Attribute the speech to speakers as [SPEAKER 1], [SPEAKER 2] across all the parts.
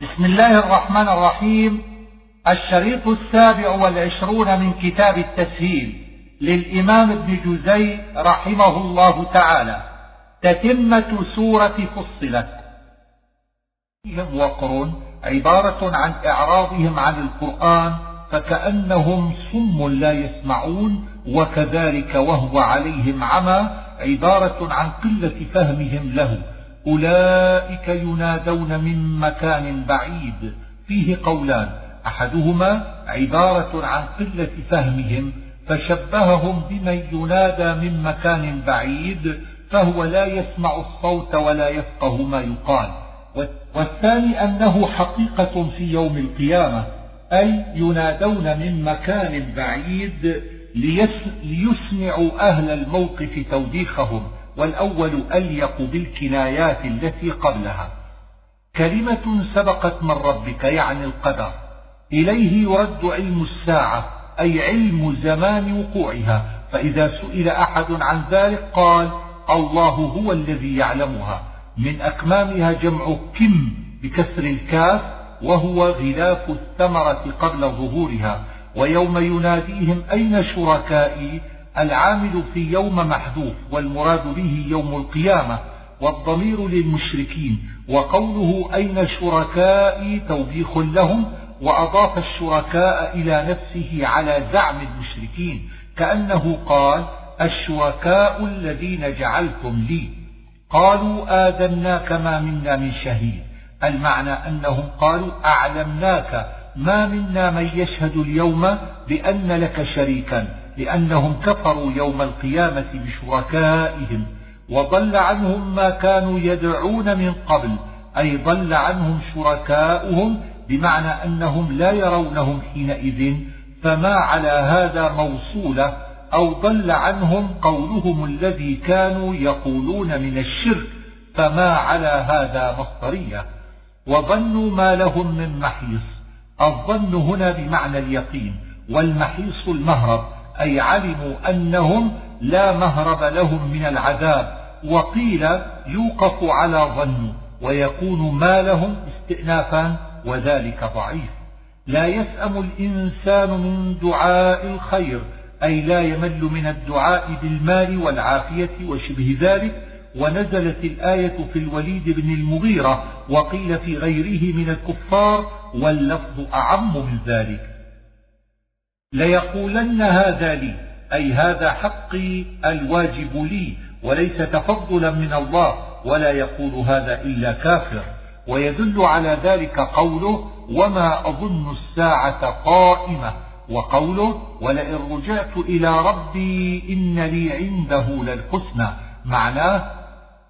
[SPEAKER 1] بسم الله الرحمن الرحيم. الشريط السابع والعشرون من كتاب التسهيل للإمام ابن جزي رحمه الله تعالى. تتمة سورة فصلت. وقر عبارة عن إعراضهم عن القرآن فكأنهم صم لا يسمعون وكذلك وهو عليهم عمى عبارة عن قلة فهمهم له. أولئك ينادون من مكان بعيد. فيه قولان. أحدهما عبارة عن قلة فهمهم فشبههم بمن ينادى من مكان بعيد فهو لا يسمع الصوت ولا يفقه ما يقال. والثاني أنه حقيقة في يوم القيامة أي ينادون من مكان بعيد ليسمعوا أهل الموقف توبيخهم. والأول أليق بالكنايات التي قبلها. كلمة سبقت من ربك يعني القدر. إليه يرد علم الساعة أي علم زمان وقوعها. فإذا سئل أحد عن ذلك قال الله هو الذي يعلمها. من أكمامها جمع كم بكسر الكاف وهو غلاف الثمرة قبل ظهورها. ويوم يناديهم أين شركائي؟ العامل في يوم محذوف والمراد به يوم القيامة والضمير للمشركين وقوله أين شركائي توبيخ لهم وأضاف الشركاء إلى نفسه على زعم المشركين كأنه قال الشركاء الذين جعلتم لي قالوا آذناك ما منا من شهيد المعنى أنهم قالوا أعلمناك ما منا من يشهد اليوم بأن لك شريكا لأنهم كفروا يوم القيامة بشركائهم وضل عنهم ما كانوا يدعون من قبل أي ضل عنهم شركاؤهم بمعنى أنهم لا يرونهم حينئذ فما على هذا موصولة أو ضل عنهم قولهم الذي كانوا يقولون من الشرك فما على هذا مصدرية. وظنوا ما لهم من محيص الظن هنا بمعنى اليقين والمحيص المهرب أي علموا أنهم لا مهرب لهم من العذاب وقيل يوقف على ظن ويكون ما لهم استئنافا وذلك ضعيف. لا يسأم الإنسان من دعاء الخير أي لا يمل من الدعاء بالمال والعافية وشبه ذلك ونزلت الآية في الوليد بن المغيرة وقيل في غيره من الكفار واللفظ أعم من ذلك. ليقولن هذا لي أي هذا حقي الواجب لي وليس تفضلا من الله ولا يقول هذا إلا كافر. ويدل على ذلك قوله وما أظن الساعة قائمة. وقوله ولئن رجعت إلى ربي إن لي عنده للحسنى. معناه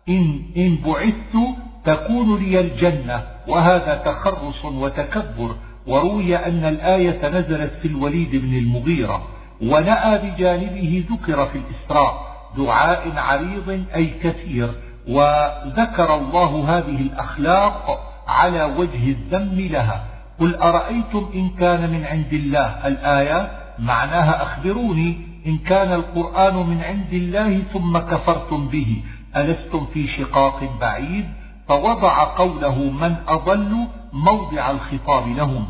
[SPEAKER 1] إن, إن بعثت تكون لي الجنة وهذا تخرص وتكبر. وروي أن الآية نزلت في الوليد بن المغيرة ونأى بجانبه ذكر في الإسراء دعاء عريض أي كثير وذكر الله هذه الأخلاق على وجه الذم لها. قل أرأيتم إن كان من عند الله الآية؟ معناها أخبروني إن كان القرآن من عند الله ثم كفرتم به. ألستم في شقاق بعيد؟ فوضع قوله من أضل موضع الخطاب لهم.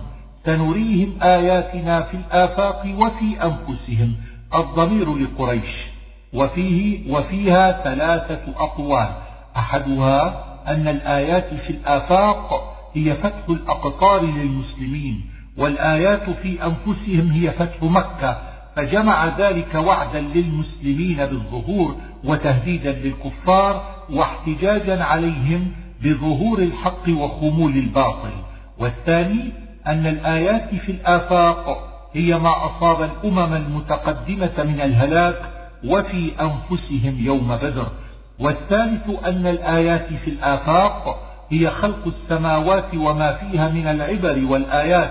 [SPEAKER 1] سنريهم آياتنا في الآفاق وفي أنفسهم. الضمير لقريش. وفيه وفيها ثلاثة أقوال. أحدها أن الآيات في الآفاق هي فتح الأقطار للمسلمين والآيات في أنفسهم هي فتح مكة. فجمع ذلك وعدا للمسلمين بالظهور وتهديدا للكفار واحتجاجا عليهم بظهور الحق وخمول الباطل. والثاني أن الآيات في الآفاق هي ما أصاب الأمم المتقدمة من الهلاك وفي أنفسهم يوم بدر. والثالث أن الآيات في الآفاق هي خلق السماوات وما فيها من العبر والآيات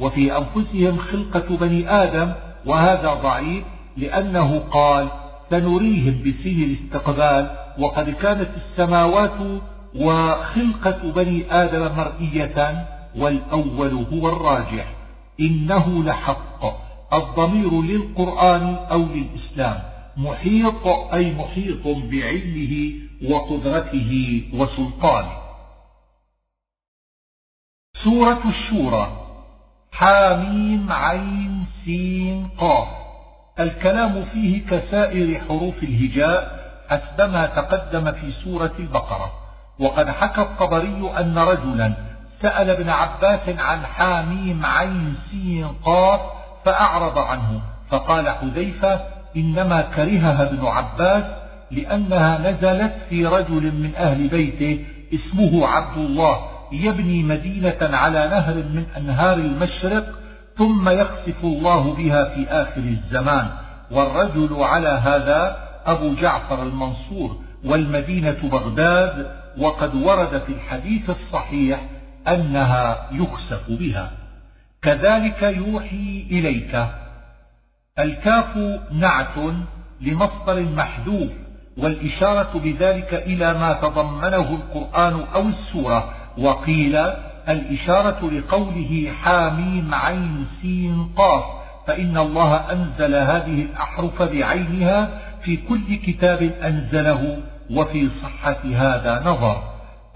[SPEAKER 1] وفي أنفسهم خلقة بني آدم وهذا ضعيف لأنه قال سنريهم بسين الاستقبال وقد كانت السماوات وخلقة بني آدم مرئية والأول هو الراجح. إنه لحق. الضمير للقرآن أو للإسلام. محيط أي محيط بعلمه وقدرته وسلطانه. سورة الشورى. حاميم عين سين قاف. الكلام فيه كسائر حروف الهجاء حسب ما تقدم في سورة البقرة. وقد حكى الطبري أن رجلا سأل ابن عباس عن حاميم عين سين قاف فأعرض عنه فقال حذيفة إنما كرهها ابن عباس لأنها نزلت في رجل من أهل بيته اسمه عبد الله يبني مدينة على نهر من أنهار المشرق ثم يخسف الله بها في آخر الزمان والرجل على هذا أبو جعفر المنصور والمدينة بغداد وقد ورد في الحديث الصحيح أنها يخسف بها. كذلك يوحي إليك. الكاف نعت لمصدر محذوف والإشارة بذلك إلى ما تضمنه القرآن أو السورة وقيل الإشارة لقوله حاميم عين سين قاف فإن الله أنزل هذه الأحرف بعينها في كل كتاب أنزله وفي صحة هذا نظر.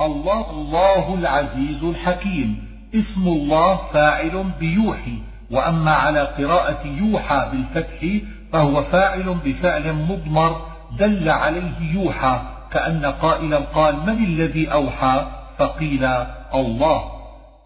[SPEAKER 1] الله الله العزيز الحكيم. اسم الله فاعل بيوحي. وأما على قراءة يوحى بالفتح فهو فاعل بفعل مضمر. دل عليه يوحى. كأن قائلا قال من الذي أوحى؟ فقيل الله.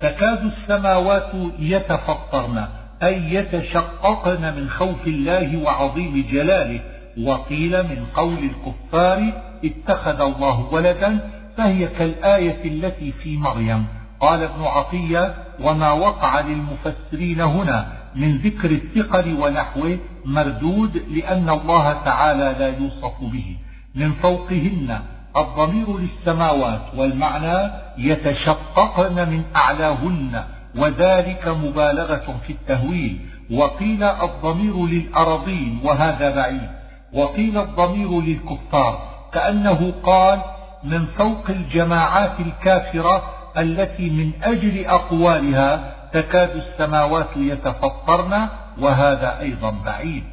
[SPEAKER 1] تكاد السماوات يتفطرن أي يتشققن من خوف الله وعظيم جلاله. وقيل من قول الكفار اتخذ الله ولدا فهي كالآية التي في مريم. قال ابن عطية وما وقع للمفسرين هنا من ذكر الثقل ونحوه مردود لأن الله تعالى لا يوصف به. من فوقهن الضمير للسماوات والمعنى يتشققن من أعلاهن وذلك مبالغة في التهويل. وقيل الضمير للأرضين وهذا بعيد. وقيل الضمير للكفار كأنه قال من فوق الجماعات الكافرة التي من أجل أقوالها تكاد السماوات يتفطرن وهذا أيضا بعيد.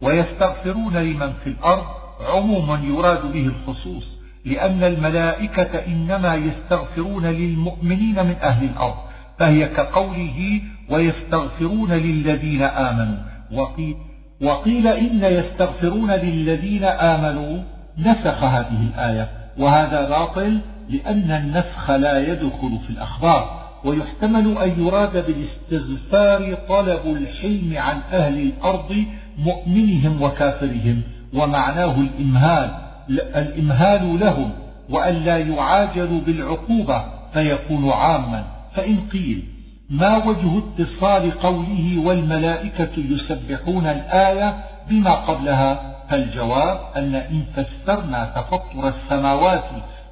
[SPEAKER 1] ويستغفرون لمن في الأرض عموما يراد به الخصوص لأن الملائكة إنما يستغفرون للمؤمنين من أهل الأرض فهي كقوله ويستغفرون للذين آمنوا. وقيل, وقيل إن يستغفرون للذين آمنوا نسخ هذه الآية وهذا باطل لأن النسخ لا يدخل في الأخبار ويحتمل أن يراد بالاستغفار طلب الحلم عن أهل الأرض مؤمنهم وكافرهم ومعناه الإمهال الإمهال لهم وأن لا يعاجلوا بالعقوبة فيكون عاما. فإن قيل ما وجه اتصال قوله والملائكة يسبحون الآية بما قبلها؟ فالجواب أن إن فسرنا تفطر السماوات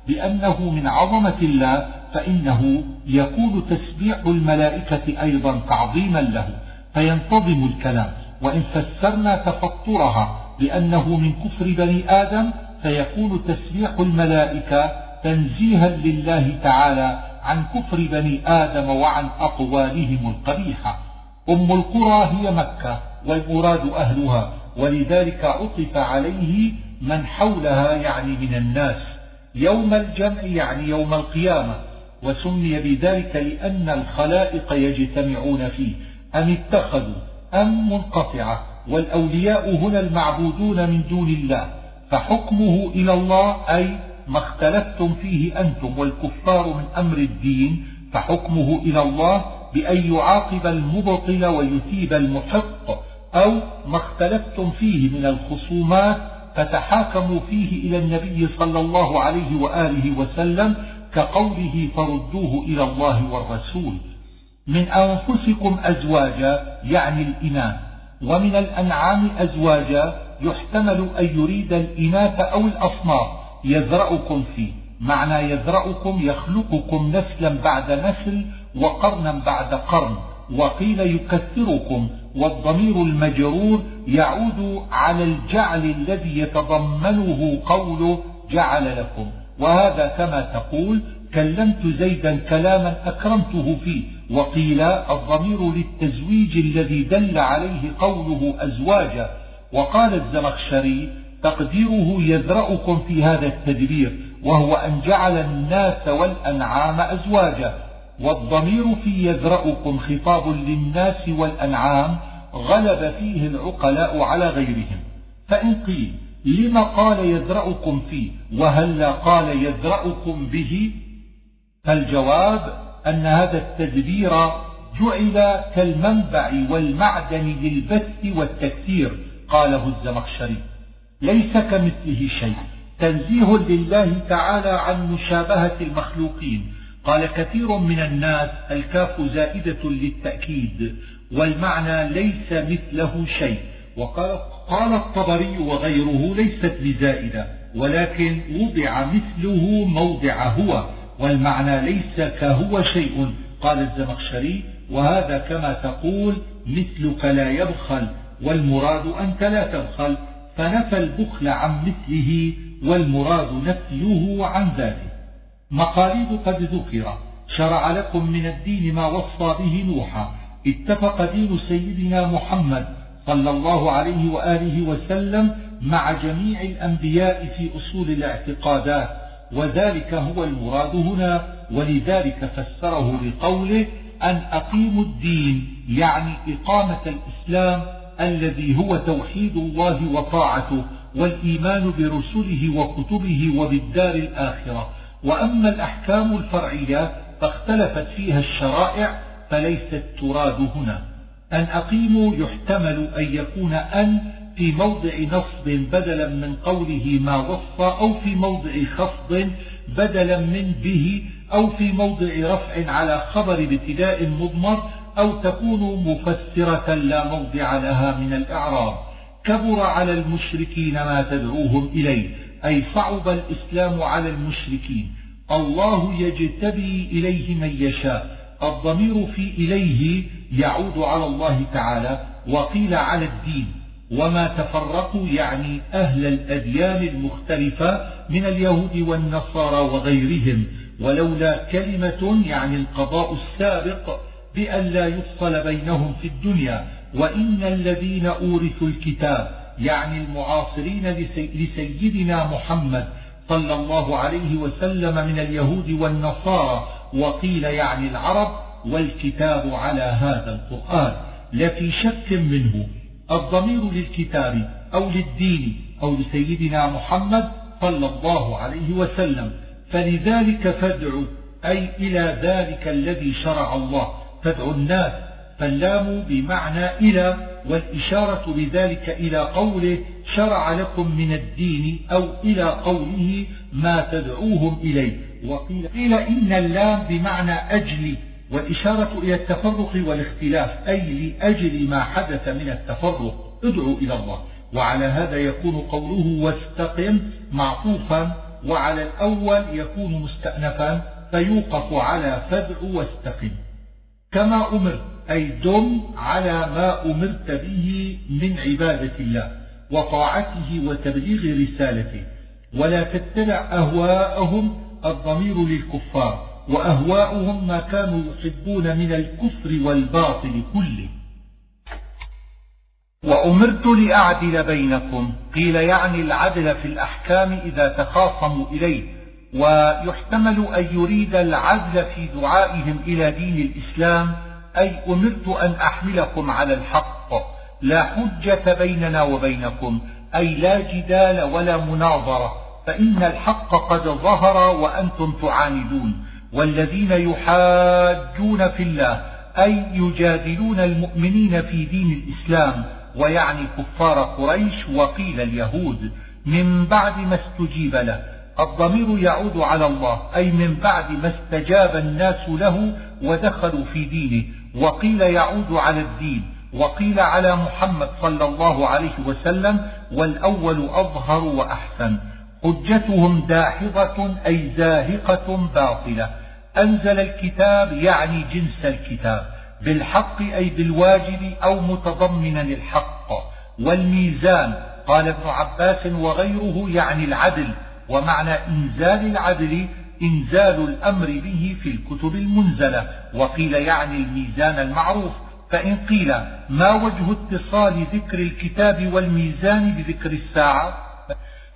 [SPEAKER 1] بأنه من عظمة الله فإنه يكون تسبيح الملائكة أيضا تعظيما له فينتظم الكلام. وإن فسرنا تفطرها بأنه من كفر بني آدم فيكون تسبيح الملائكة تنزيها لله تعالى عن كفر بني آدم وعن أقوالهم القبيحة. أم القرى هي مكة والمراد أهلها. ولذلك عطف عليه من حولها يعني من الناس يوم الجمع يعني يوم القيامة وسمي بذلك لأن الخلائق يجتمعون فيه أم اتخذوا أم منقطعة والأولياء هنا المعبودون من دون الله فحكمه إلى الله أي ما اختلفتم فيه أنتم والكفار من أمر الدين فحكمه إلى الله بأن يعاقب المبطل ويثيب المحق أو ما اختلفتم فيه من الخصومات فتحاكموا فيه إلى النبي صلى الله عليه وآله وسلم كقوله فردوه إلى الله والرسول. من أنفسكم أزواجا يعني الإناث. ومن الأنعام أزواجا يحتمل أن يريد الإناث أو الأصناف. يزرعكم فيه. معنى يزرعكم يخلقكم نسلا بعد نسل وقرنا بعد قرن. وقيل يكثركم والضمير المجرور يعود على الجعل الذي يتضمنه قول جعل لكم. وهذا كما تقول كلمت زيدا كلاما أكرمته فيه وقيل الضمير للتزويج الذي دل عليه قوله أزواجا. وقال الزمخشري تقديره يذرأكم في هذا التدبير وهو أن جعل الناس والأنعام أزواجا. والضمير في يذرأكم خطاب للناس والأنعام غلب فيه العقلاء على غيرهم. فإن قيل لم قال يذرأكم فيه وهل قال يذرأكم به؟ فالجواب أن هذا التدبير جعل كالمنبع والمعدن للبث والتكثير قاله الزمخشري. ليس كمثله شيء. تنزيه لله تعالى عن مشابهة المخلوقين. قال كثير من الناس الكاف زائدة للتأكيد والمعنى ليس مثله شيء. وقال قال الطبري وغيره ليست بزائدة ولكن وضع مثله موضع هو والمعنى ليس كهو شيء قال الزمخشري. وهذا كما تقول مثلك لا يبخل والمراد أنت لا تبخل فنفى البخل عن مثله والمراد نفيه عن ذاته. مقاليد قد ذكر شرع لكم من الدين ما وصى به نوحا. اتفق دين سيدنا محمد صلى الله عليه وآله وسلم مع جميع الأنبياء في أصول الاعتقادات وذلك هو المراد هنا ولذلك فسره بقوله أن أقيموا الدين يعني إقامة الإسلام الذي هو توحيد الله وطاعته والإيمان برسله وكتبه وبالدار الآخرة. وأما الأحكام الفرعية فاختلفت فيها الشرائع فليست تراد هنا. أن أقيموا يحتمل أن يكون أن في موضع نصب بدلا من قوله ما وصى أو في موضع خفض بدلا من به أو في موضع رفع على خبر ابتداء مضمر أو تكون مفسرة لا موضع لها من الإعراب. كبر على المشركين ما تدعوهم إليه. أي صعب الإسلام على المشركين. الله يجتبي إليه من يشاء. الضمير في إليه يعود على الله تعالى وقيل على الدين. وما تفرقوا يعني أهل الأديان المختلفة من اليهود والنصارى وغيرهم. ولولا كلمة يعني القضاء السابق بأن لا يفصل بينهم في الدنيا. وإن الذين أورثوا الكتاب يعني المعاصرين لسيدنا محمد صلى الله عليه وسلم من اليهود والنصارى وقيل يعني العرب والكتاب على هذا القرآن. لفي شك منه الضمير للكتاب أو للدين أو لسيدنا محمد صلى الله عليه وسلم. فلذلك فادعوا أي إلى ذلك الذي شرع الله. فادعوا الناس فاللام بمعنى إلى والإشارة بذلك إلى قوله شرع لكم من الدين أو إلى قوله ما تدعوهم إليه. وقيل قيل إن اللام بمعنى أجل والإشارة إلى التفرق والاختلاف أي لأجل ما حدث من التفرق ادعوا إلى الله. وعلى هذا يكون قوله واستقم معطوفا وعلى الأول يكون مستأنفا فيوقف على فدع واستقم. كما أمر أي دم على ما أمرت به من عبادة الله وطاعته وتبليغ رسالته. ولا تتبع أهواءهم الضمير للكفار وأهواؤهم ما كانوا يحبون من الكفر والباطل كله. وأمرت لأعدل بينكم قيل يعني العدل في الأحكام إذا تخاصموا إليه. ويحتمل أن يريد العدل في دعائهم إلى دين الإسلام أي أمرت أن أحملكم على الحق. لا حجة بيننا وبينكم أي لا جدال ولا مناظرة. فإن الحق قد ظهر وأنتم تعاندون. والذين يحاجون في الله أي يجادلون المؤمنين في دين الإسلام ويعني كفار قريش وقيل اليهود من بعد ما استجيب له. الضمير يعود على الله أي من بعد ما استجاب الناس له ودخلوا في دينه. وقيل يعود على الدين وقيل على محمد صلى الله عليه وسلم والأول أظهر وأحسن. حجتهم داحضة أي زاهقة باطلة. أنزل الكتاب يعني جنس الكتاب بالحق أي بالواجب أو متضمنا الحق والميزان قال ابن عباس وغيره يعني العدل ومعنى إنزال العدل إنزال الأمر به في الكتب المنزلة. وقيل يعني الميزان المعروف. فإن قيل ما وجه اتصال ذكر الكتاب والميزان بذكر الساعة؟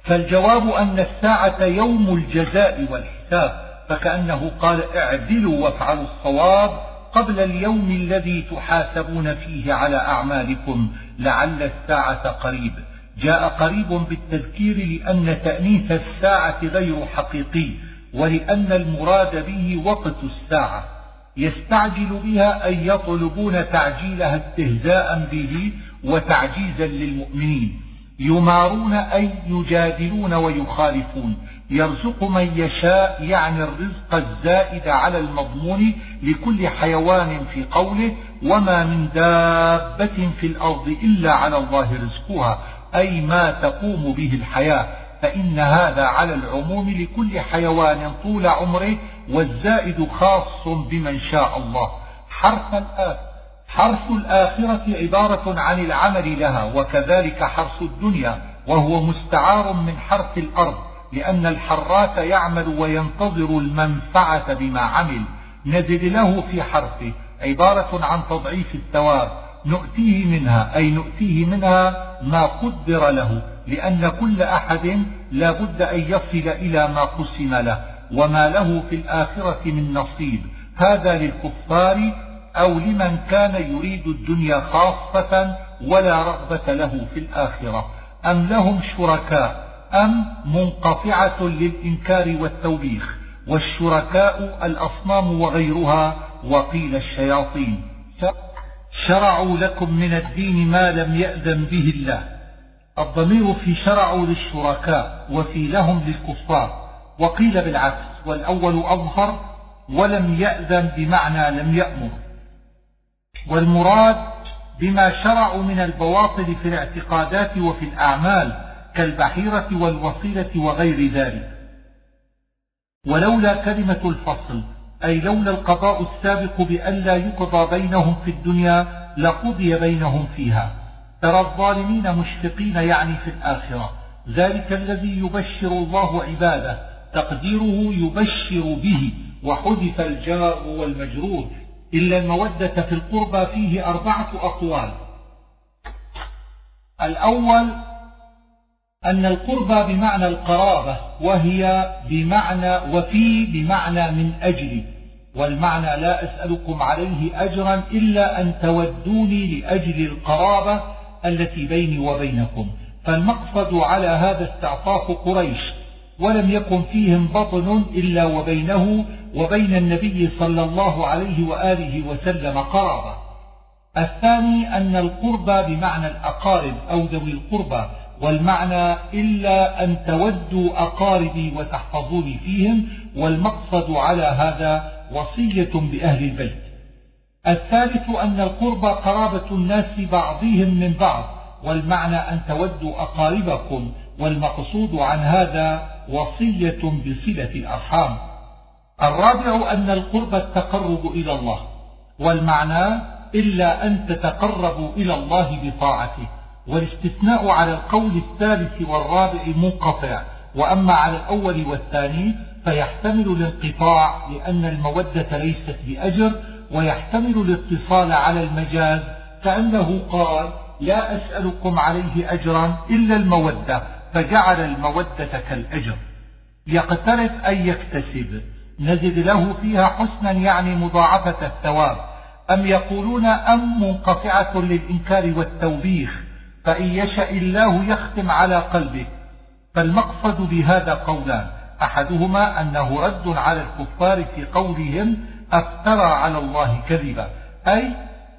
[SPEAKER 1] فالجواب أن الساعة يوم الجزاء والحساب. فكأنه قال اعدلوا وافعلوا الصواب قبل اليوم الذي تحاسبون فيه على أعمالكم. لعل الساعة قريب. جاء قريب بالتذكير لأن تأنيث الساعة غير حقيقي. ولأن المراد به وقت الساعة يستعجل بها أي يطلبون تعجيلها استهزاء به وتعجيزا للمؤمنين. يمارون أي يجادلون ويخالفون. يرزق من يشاء يعني الرزق الزائد على المضمون لكل حيوان في قوله وما من دابة في الأرض إلا على الله رزقها. أي ما تقوم به الحياة. فإن هذا على العموم لكل حيوان طول عمره والزائد خاص بمن شاء الله. حرف الآخر حرف الآخرة عبارة عن العمل لها وكذلك حرف الدنيا وهو مستعار من حرف الأرض لأن الحراث يعمل وينتظر المنفعة بما عمل. نزد له في حرفه عبارة عن تضعيف الثواب نؤتيه منها أي نؤتيه منها ما قدر له. لأن كل أحد لا بد أن يصل إلى ما قسم له وما له في الآخرة من نصيب. هذا للكفار أو لمن كان يريد الدنيا خاصة ولا رغبة له في الآخرة. أم لهم شركاء أم منقطعة للإنكار والتوبيخ. والشركاء الأصنام وغيرها وقيل الشياطين. شرعوا لكم من الدين ما لم يأذن به الله. الضمير في شرعوا للشركاء وفي لهم للكفار وقيل بالعكس والأول أظهر ولم يأذن بمعنى لم يأمر. والمراد بما شرعوا من البواطل في الاعتقادات وفي الأعمال كالبحيرة والوصيلة وغير ذلك. ولولا كلمة الفصل أي لولا القضاء السابق بألا يقضى بينهم في الدنيا لقضي بينهم فيها. ترى الظالمين مشفقين يعني في الآخرة. ذلك الذي يبشر الله عباده تقديره يبشر به وحذف الجار والمجرور إلا المودة في القربى فيه أربعة أقوال. الأول أن القربى بمعنى القرابة وهي بمعنى وفي بمعنى من أجل. والمعنى لا أسألكم عليه أجرا إلا أن تودوني لأجل القرابة التي بيني وبينكم فالمقصد على هذا استعطاف قريش ولم يكن فيهم بطن إلا وبينه وبين النبي صلى الله عليه وآله وسلم قرابة. الثاني أن القربى بمعنى الأقارب أو ذوي القربى والمعنى إلا أن تودوا أقاربي وتحفظوني فيهم والمقصد على هذا وصية بأهل البيت. الثالث أن القربى قرابة الناس بعضهم من بعض والمعنى أن تودوا أقاربكم والمقصود عن هذا وصية بصلة الأرحام. الرابع أن القرب التقرب إلى الله والمعنى إلا أن تتقربوا إلى الله بطاعته. والاستثناء على القول الثالث والرابع منقطع وأما على الأول والثاني فيحتمل الانقطاع لأن المودة ليست بأجر ويحتمل الاتصال على المجاز كأنه قال لا أسألكم عليه أجرا إلا المودة فجعل المودة كالأجر. يقترف أن يكتسب. نزد له فيها حسنا يعني مضاعفة الثواب. أم يقولون أم منقطعة للإنكار والتوبيخ فإن يشأ الله يختم على قلبه. فالمقصد بهذا قولان أحدهما أنه رد على الكفار في قولهم أفترى على الله كذبا. أي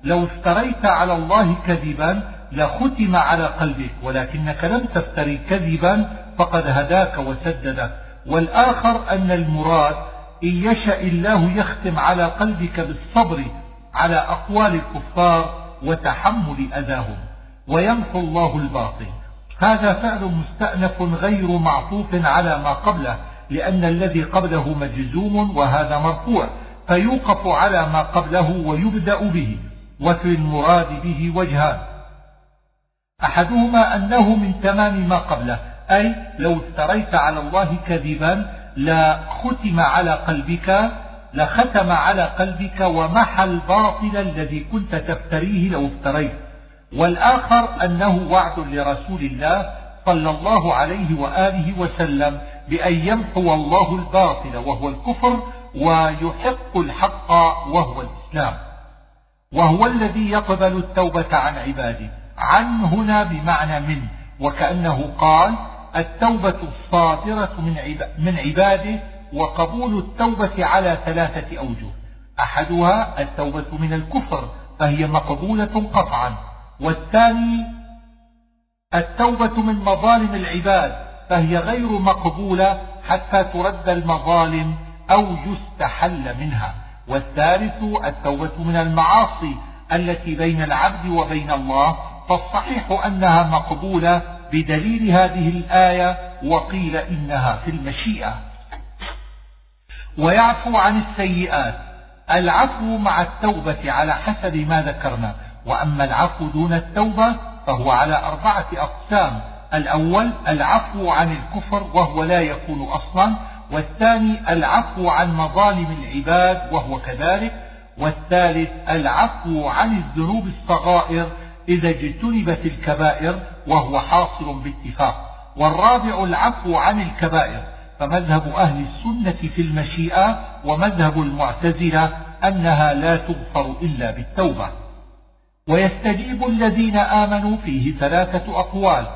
[SPEAKER 1] لو افتريت على الله كذبا لختم على قلبك ولكنك لم تفتري كذبا فقد هداك وسددك. والآخر أن المراد إن يشأ الله يختم على قلبك بالصبر على أقوال الكفار وتحمل أذاهم ويمحو الله الباطل. هذا فعل مستأنف غير معطوف على ما قبله لأن الذي قبله مجزوم وهذا مرفوع. فيوقف على ما قبله ويبدأ به وفي المراد به وجهان. أحدهما أنه من تمام ما قبله أي لو افتريت على الله كذبا لختم على قلبك لختم على قلبك ومحى الباطل الذي كنت تفتريه لو افتريت. والآخر أنه وعد لرسول الله صلى الله عليه وآله وسلم بأن يمحو الله الباطل وهو الكفر ويحق الحق وهو الإسلام. وهو الذي يقبل التوبة عن عباده. عن هنا بمعنى من وكأنه قال التوبة الصادرة من عباده وقبول التوبة على ثلاثة أوجه. أحدها التوبة من الكفر فهي مقبولة قطعا. والثاني التوبة من مظالم العباد فهي غير مقبولة حتى ترد المظالم أو يستحل منها. والثالث التوبة من المعاصي التي بين العبد وبين الله. فالصحيح أنها مقبولة بدليل هذه الآية وقيل إنها في المشيئة. ويعفو عن السيئات. العفو مع التوبة على حسب ما ذكرنا. وأما العفو دون التوبة فهو على أربعة أقسام. الأول العفو عن الكفر وهو لا يكون أصلا. والثاني العفو عن مظالم العباد وهو كذلك والثالث العفو عن الذنوب الصغائر إذا اجتنبت الكبائر وهو حاصل باتفاق والرابع العفو عن الكبائر فمذهب أهل السنة في المشيئة ومذهب المعتزلة أنها لا تغفر إلا بالتوبة. ويستجيب الذين آمنوا فيه ثلاثة أقوال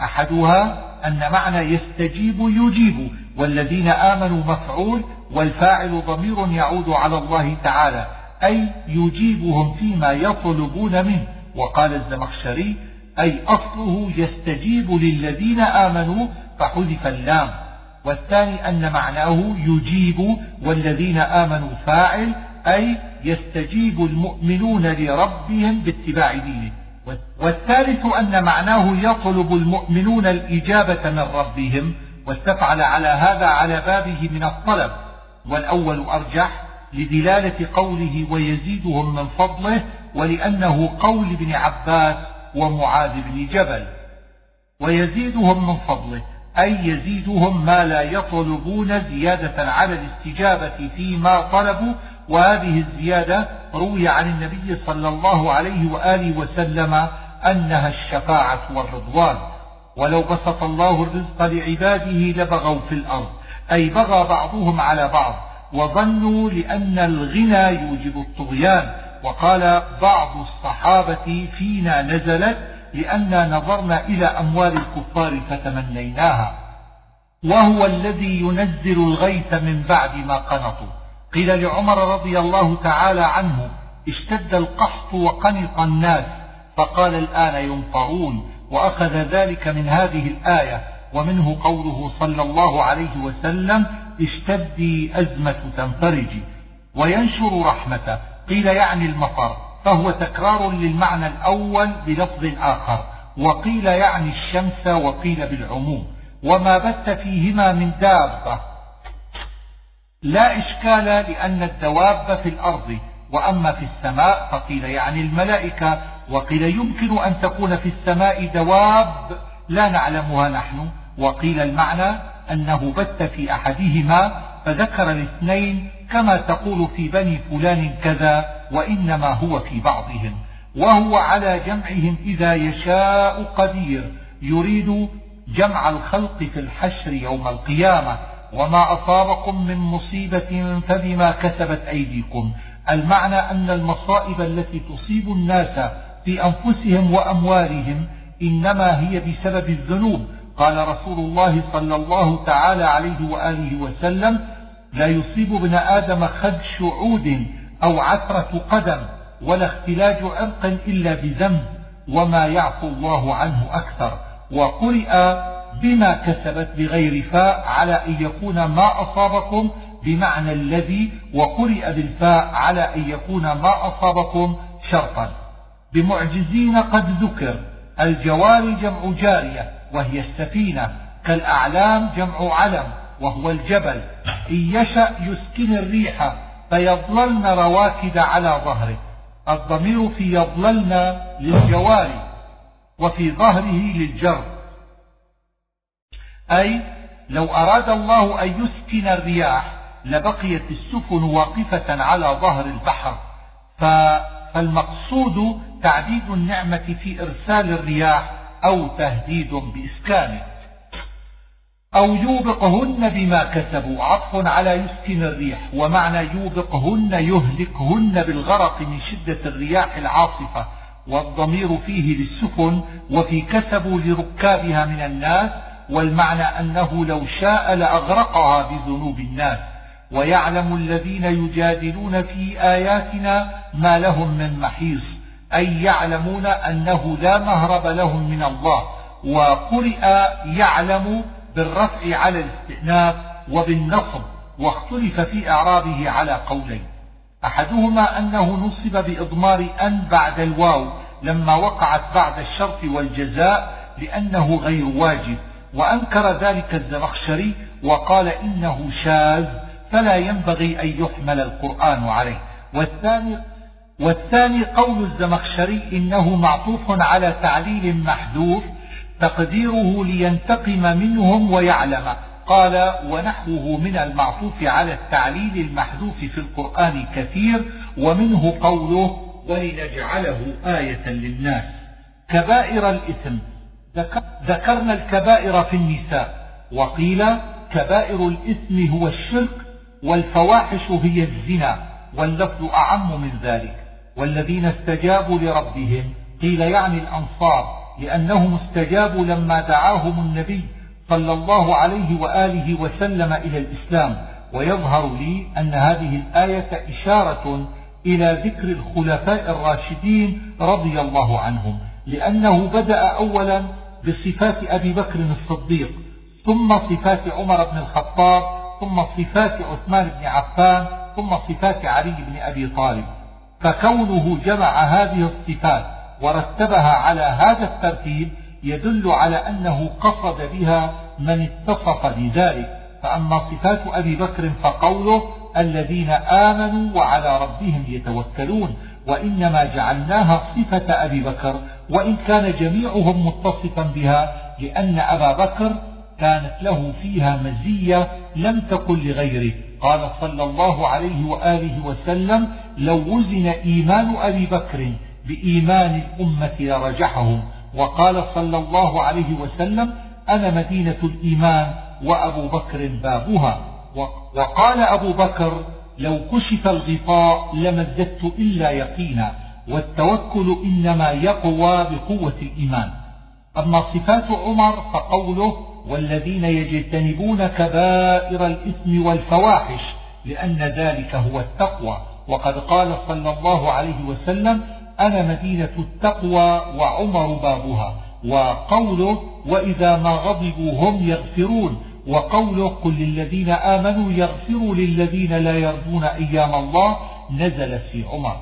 [SPEAKER 1] أحدها أن معنى يستجيب يجيب والذين آمنوا مفعول والفاعل ضمير يعود على الله تعالى أي يجيبهم فيما يطلبون منه. وقال الزمخشري أي أصله يستجيب للذين آمنوا فحذف اللام. والثاني أن معناه يجيب والذين آمنوا فاعل أي يستجيب المؤمنون لربهم باتباع دينه. والثالث أن معناه يطلب المؤمنون الإجابة من ربهم واستفعل على هذا على بابه من الطلب. والأول أرجح لدلالة قوله ويزيدهم من فضله ولأنه قول ابن عباس ومعاذ بن جبل. ويزيدهم من فضله أي يزيدهم ما لا يطلبون زيادة على الاستجابة فيما طلبوا. وهذه الزيادة روي عن النبي صلى الله عليه وآله وسلم أنها الشفاعة والرضوان. ولو بسط الله الرزق لعباده لبغوا في الأرض. أي بغى بعضهم على بعض وظنوا لأن الغنى يوجب الطغيان. وقال بعض الصحابة فينا نزلت لأننا نظرنا إلى أموال الكفار فتمنيناها. وهو الذي ينزل الغيث من بعد ما قنطوا. قيل لعمر رضي الله تعالى عنه اشتد القحط وقنط الناس فقال الآن ينطرون وأخذ ذلك من هذه الآية ومنه قوله صلى الله عليه وسلم اشتدي أزمة تنفرجي وينشر رحمته. قيل يعني المطر فهو تكرار للمعنى الأول بلفظ آخر وقيل يعني الشمس وقيل بالعموم. وما بث فيهما من دابة. لا إشكال لأن الدواب في الأرض وأما في السماء فقيل يعني الملائكة وقيل يمكن أن تكون في السماء دواب لا نعلمها نحن وقيل المعنى أنه بث في أحدهما فذكر الاثنين كما تقول في بني فلان كذا وإنما هو في بعضهم وهو على جمعهم إذا يشاء قدير يريد جمع الخلق في الحشر يوم القيامة وما أصابكم من مصيبة فبما كسبت أيديكم المعنى أن المصائب التي تصيب الناس في أنفسهم وأموالهم إنما هي بسبب الذنوب. قال رسول الله صلى الله تعالى عليه وآله وسلم لا يصيب ابن آدم خدش عود أو عثرة قدم ولا اختلاج عرق إلا بذنب وما يعفو الله عنه أكثر. وقرئ بما كسبت بغير فاء على أن يكون ما أصابكم بمعنى الذي. وقرئ بالفاء على أن يكون ما أصابكم شرطا. بمعجزين قد ذكر الجوار جمع جارية وهي السفينة كالأعلام جمع علم وهو الجبل. إن يشأ يسكن الريح فيظللن رواكد على ظهره. الضمير في يظللن للجوار وفي ظهره للجر. أي لو أراد الله أن يسكن الرياح لبقيت السفن واقفة على ظهر البحر. فالمقصود تعديد النعمة في إرسال الرياح أو تهديد بإسكانه أو يوبقهن بما كسبوا عطف على يسكن الريح ومعنى يوبقهن يهلكهن بالغرق من شدة الرياح العاصفة والضمير فيه للسفن وفي كسبوا لركابها من الناس والمعنى أنه لو شاء لأغرقها بذنوب الناس. ويعلم الذين يجادلون في آياتنا ما لهم من محيص. أي يعلمون أنه لا مهرب لهم من الله وقرئ يعلم بالرفع على الاستئناف وبالنصب واختلف في إعرابه على قولين. أحدهما أنه نصب بإضمار أن بعد الواو لما وقعت بعد الشرط والجزاء لأنه غير واجب وأنكر ذلك الزمخشري وقال إنه شاذ فلا ينبغي أن يحمل القرآن عليه. والثاني والثاني قول الزمخشري إنه معطوف على تعليل محذوف تقديره لينتقم منهم ويعلم. قال ونحوه من المعطوف على التعليل المحذوف في القرآن كثير ومنه قوله ولنجعله آية للناس. كبائر الإثم. ذكرنا الكبائر في النساء. وقيل كبائر الإثم هو الشرك والفواحش هي الزنا واللفظ أعم من ذلك. والذين استجابوا لربهم. قيل يعني الأنصار لأنهم استجابوا لما دعاهم النبي صلى الله عليه وآله وسلم إلى الإسلام. ويظهر لي أن هذه الآية إشارة إلى ذكر الخلفاء الراشدين رضي الله عنهم لأنه بدأ أولا بصفات أبي بكر الصديق ثم صفات عمر بن الخطاب ثم صفات عثمان بن عفان ثم صفات علي بن أبي طالب. فكونه جمع هذه الصفات ورتبها على هذا الترتيب يدل على أنه قصد بها من اتصف بذلك. فأما صفات أبي بكر فقوله الذين آمنوا وعلى ربهم يتوكلون وإنما جعلناها صفة أبي بكر وإن كان جميعهم متصفا بها لأن أبا بكر كانت له فيها مزية لم تكن لغيره. قال صلى الله عليه وآله وسلم لو وزن إيمان أبي بكر بإيمان الأمة لرجحهم. وقال صلى الله عليه وسلم أنا مدينة الإيمان وأبو بكر بابها. وقال أبو بكر لو كشف الغطاء لما ازددت إلا يقينا والتوكل إنما يقوى بقوة الإيمان. أما صفات عمر فقوله والذين يجتنبون كبائر الإثم والفواحش لأن ذلك هو التقوى. وقد قال صلى الله عليه وسلم أنا مدينة التقوى وعمر بابها. وقوله وإذا ما غضبوا هم يغفرون. وقوله قل للذين آمنوا يغفروا للذين لا يرجون أيام الله نزل في عمر.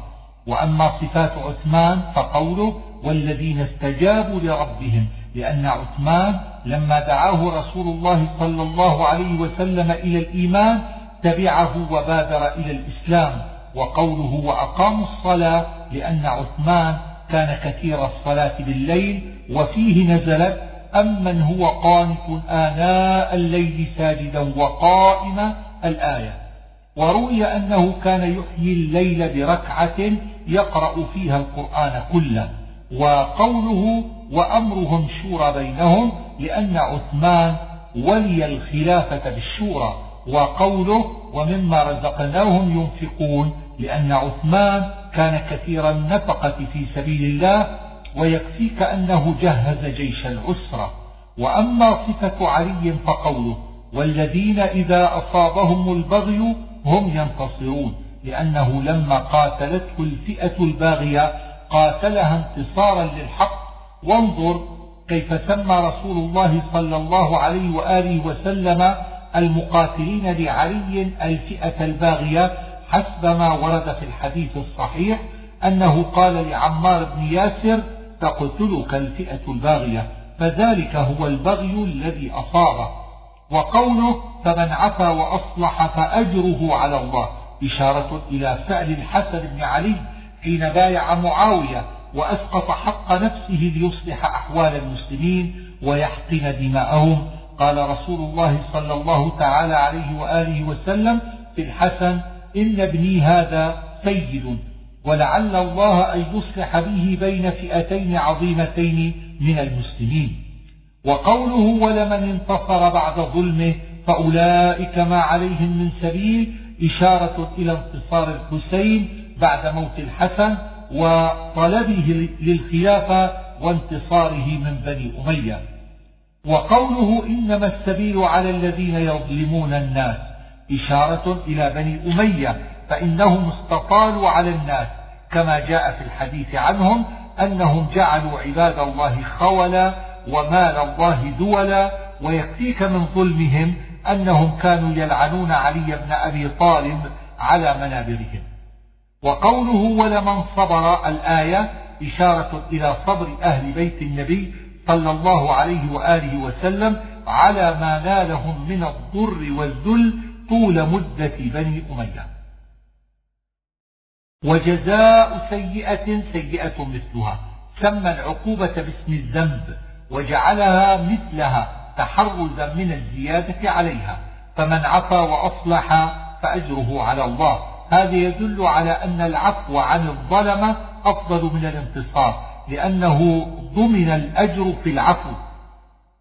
[SPEAKER 1] وأما صفات عثمان فقوله والذين استجابوا لربهم. لأن عثمان لما دعاه رسول الله صلى الله عليه وسلم إلى الإيمان تبعه وبادر إلى الإسلام وقوله وأقاموا الصلاة لأن عثمان كان كثير الصلاة بالليل وفيه نزلت أمن هو قانت آناء الليل ساجدا وقائما الآية. وروي أنه كان يحيي الليل بركعة يقرأ فيها القرآن كله وقوله وأمرهم شورى بينهم لأن عثمان ولي الخلافة بالشورى وقوله ومما رزقناهم ينفقون لأن عثمان كان كثير النفقة في سبيل الله ويكفيك أنه جهز جيش العسرة. وأما صفة علي فقوله والذين إذا أصابهم البغي هم ينتصرون لأنه لما قاتلته الفئة الباغية قاتلها انتصارا للحق وانظر كيف سمى رسول الله صلى الله عليه وآله وسلم المقاتلين لعلي الفئة الباغية حسب ما ورد في الحديث الصحيح أنه قال لعمار بن ياسر تقتلك الفئة الباغية فذلك هو البغي الذي أصابه وقوله فمن عفا وأصلح فأجره على الله إشارة إلى فعل الحسن بن علي حين بايع معاوية وأسقط حق نفسه ليصلح أحوال المسلمين ويحقن دماءهم. قال رسول الله صلى الله تعالى عليه وآله وسلم في الحسن إن ابني هذا سيد ولعل الله أن يصلح به بين فئتين عظيمتين من المسلمين. وقوله ولمن انتصر بعد ظلمه فأولئك ما عليهم من سبيل إشارة إلى انتصار الحسين بعد موت الحسن وطلبه للخلافة وانتصاره من بني أمية. وقوله إنما السبيل على الذين يظلمون الناس إشارة إلى بني أمية فإنهم استطالوا على الناس كما جاء في الحديث عنهم أنهم جعلوا عباد الله خولا ومال الله دولا ويكفيك من ظلمهم أنهم كانوا يلعنون علي بن أبي طالب على منابرهم. وقوله ولمن صبر الآية إشارة إلى صبر أهل بيت النبي صلى الله عليه وآله وسلم على ما نالهم من الضر والذل طول مدة بني أمية. وجزاء سيئة سيئة مثلها سمى العقوبة باسم الذنب وجعلها مثلها تحرزا من الزيادة عليها فمن عفا وأصلح فأجره على الله. هذا يدل على أن العفو عن الظلمة أفضل من الانتصار لأنه ضمن الأجر في العفو.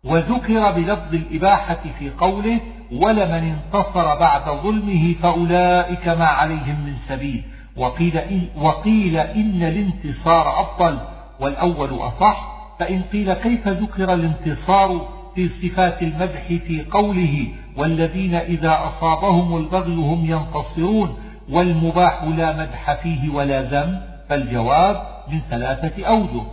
[SPEAKER 1] وذكر بلفظ الإباحة في قوله ولمن انتصر بعد ظلمه فأولئك ما عليهم من سبيل وقيل إن, وقيل إن الانتصار أفضل. والأول أصح فإن قيل كيف ذكر الانتصار في صفات المدح في قوله والذين إذا أصابهم البغي هم ينتصرون والمباح لا مدح فيه ولا ذم فالجواب من ثلاثة أوجه.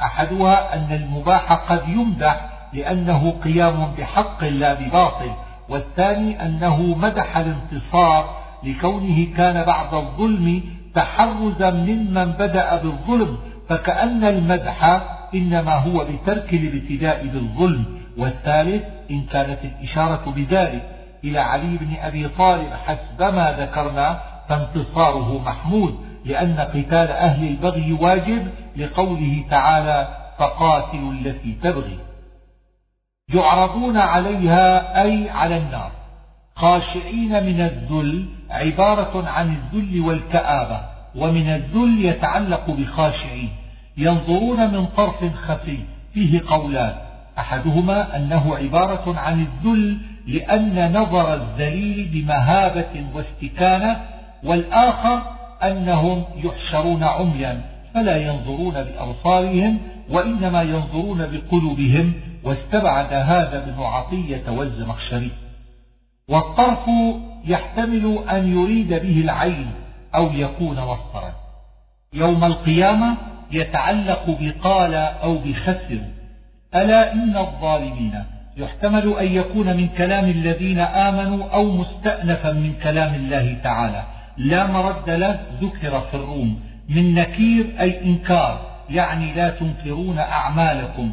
[SPEAKER 1] أحدها أن المباح قد يمدح لأنه قيام بحق لا بباطل والثاني أنه مدح الانتصار لكونه كان بعد الظلم تحرزا ممن بدأ بالظلم فكأن المدح إنما هو بترك الابتداء بالظلم. والثالث إن كانت الإشارة بذلك. إلى علي بن أبي طالب حسبما ذكرنا فانتصاره محمود لأن قتال أهل البغي واجب لقوله تعالى فقاتلوا التي تبغي يعرضون عليها أي على النار. خاشعين من الذل عبارة عن الذل والكآبة ومن الذل يتعلق بخاشعين ينظرون من طرف خفي فيه قولان. أحدهما أنه عبارة عن الذل لأن نظر الذليل بمهابة واستكانة والآخر أنهم يحشرون عميا فلا ينظرون بأبصارهم وإنما ينظرون بقلوبهم واستبعد هذا ابن عطية والزمخشري. والطرف يحتمل أن يريد به العين أو يكون مصدرا. يوم القيامة يتعلق بقال أو بخسر. ألا إن الظالمين؟ يحتمل أن يكون من كلام الذين آمنوا أو مستأنفا من كلام الله تعالى. لا مرد له ذكر في الروم من نكير أي إنكار يعني لا تنكرون أعمالكم.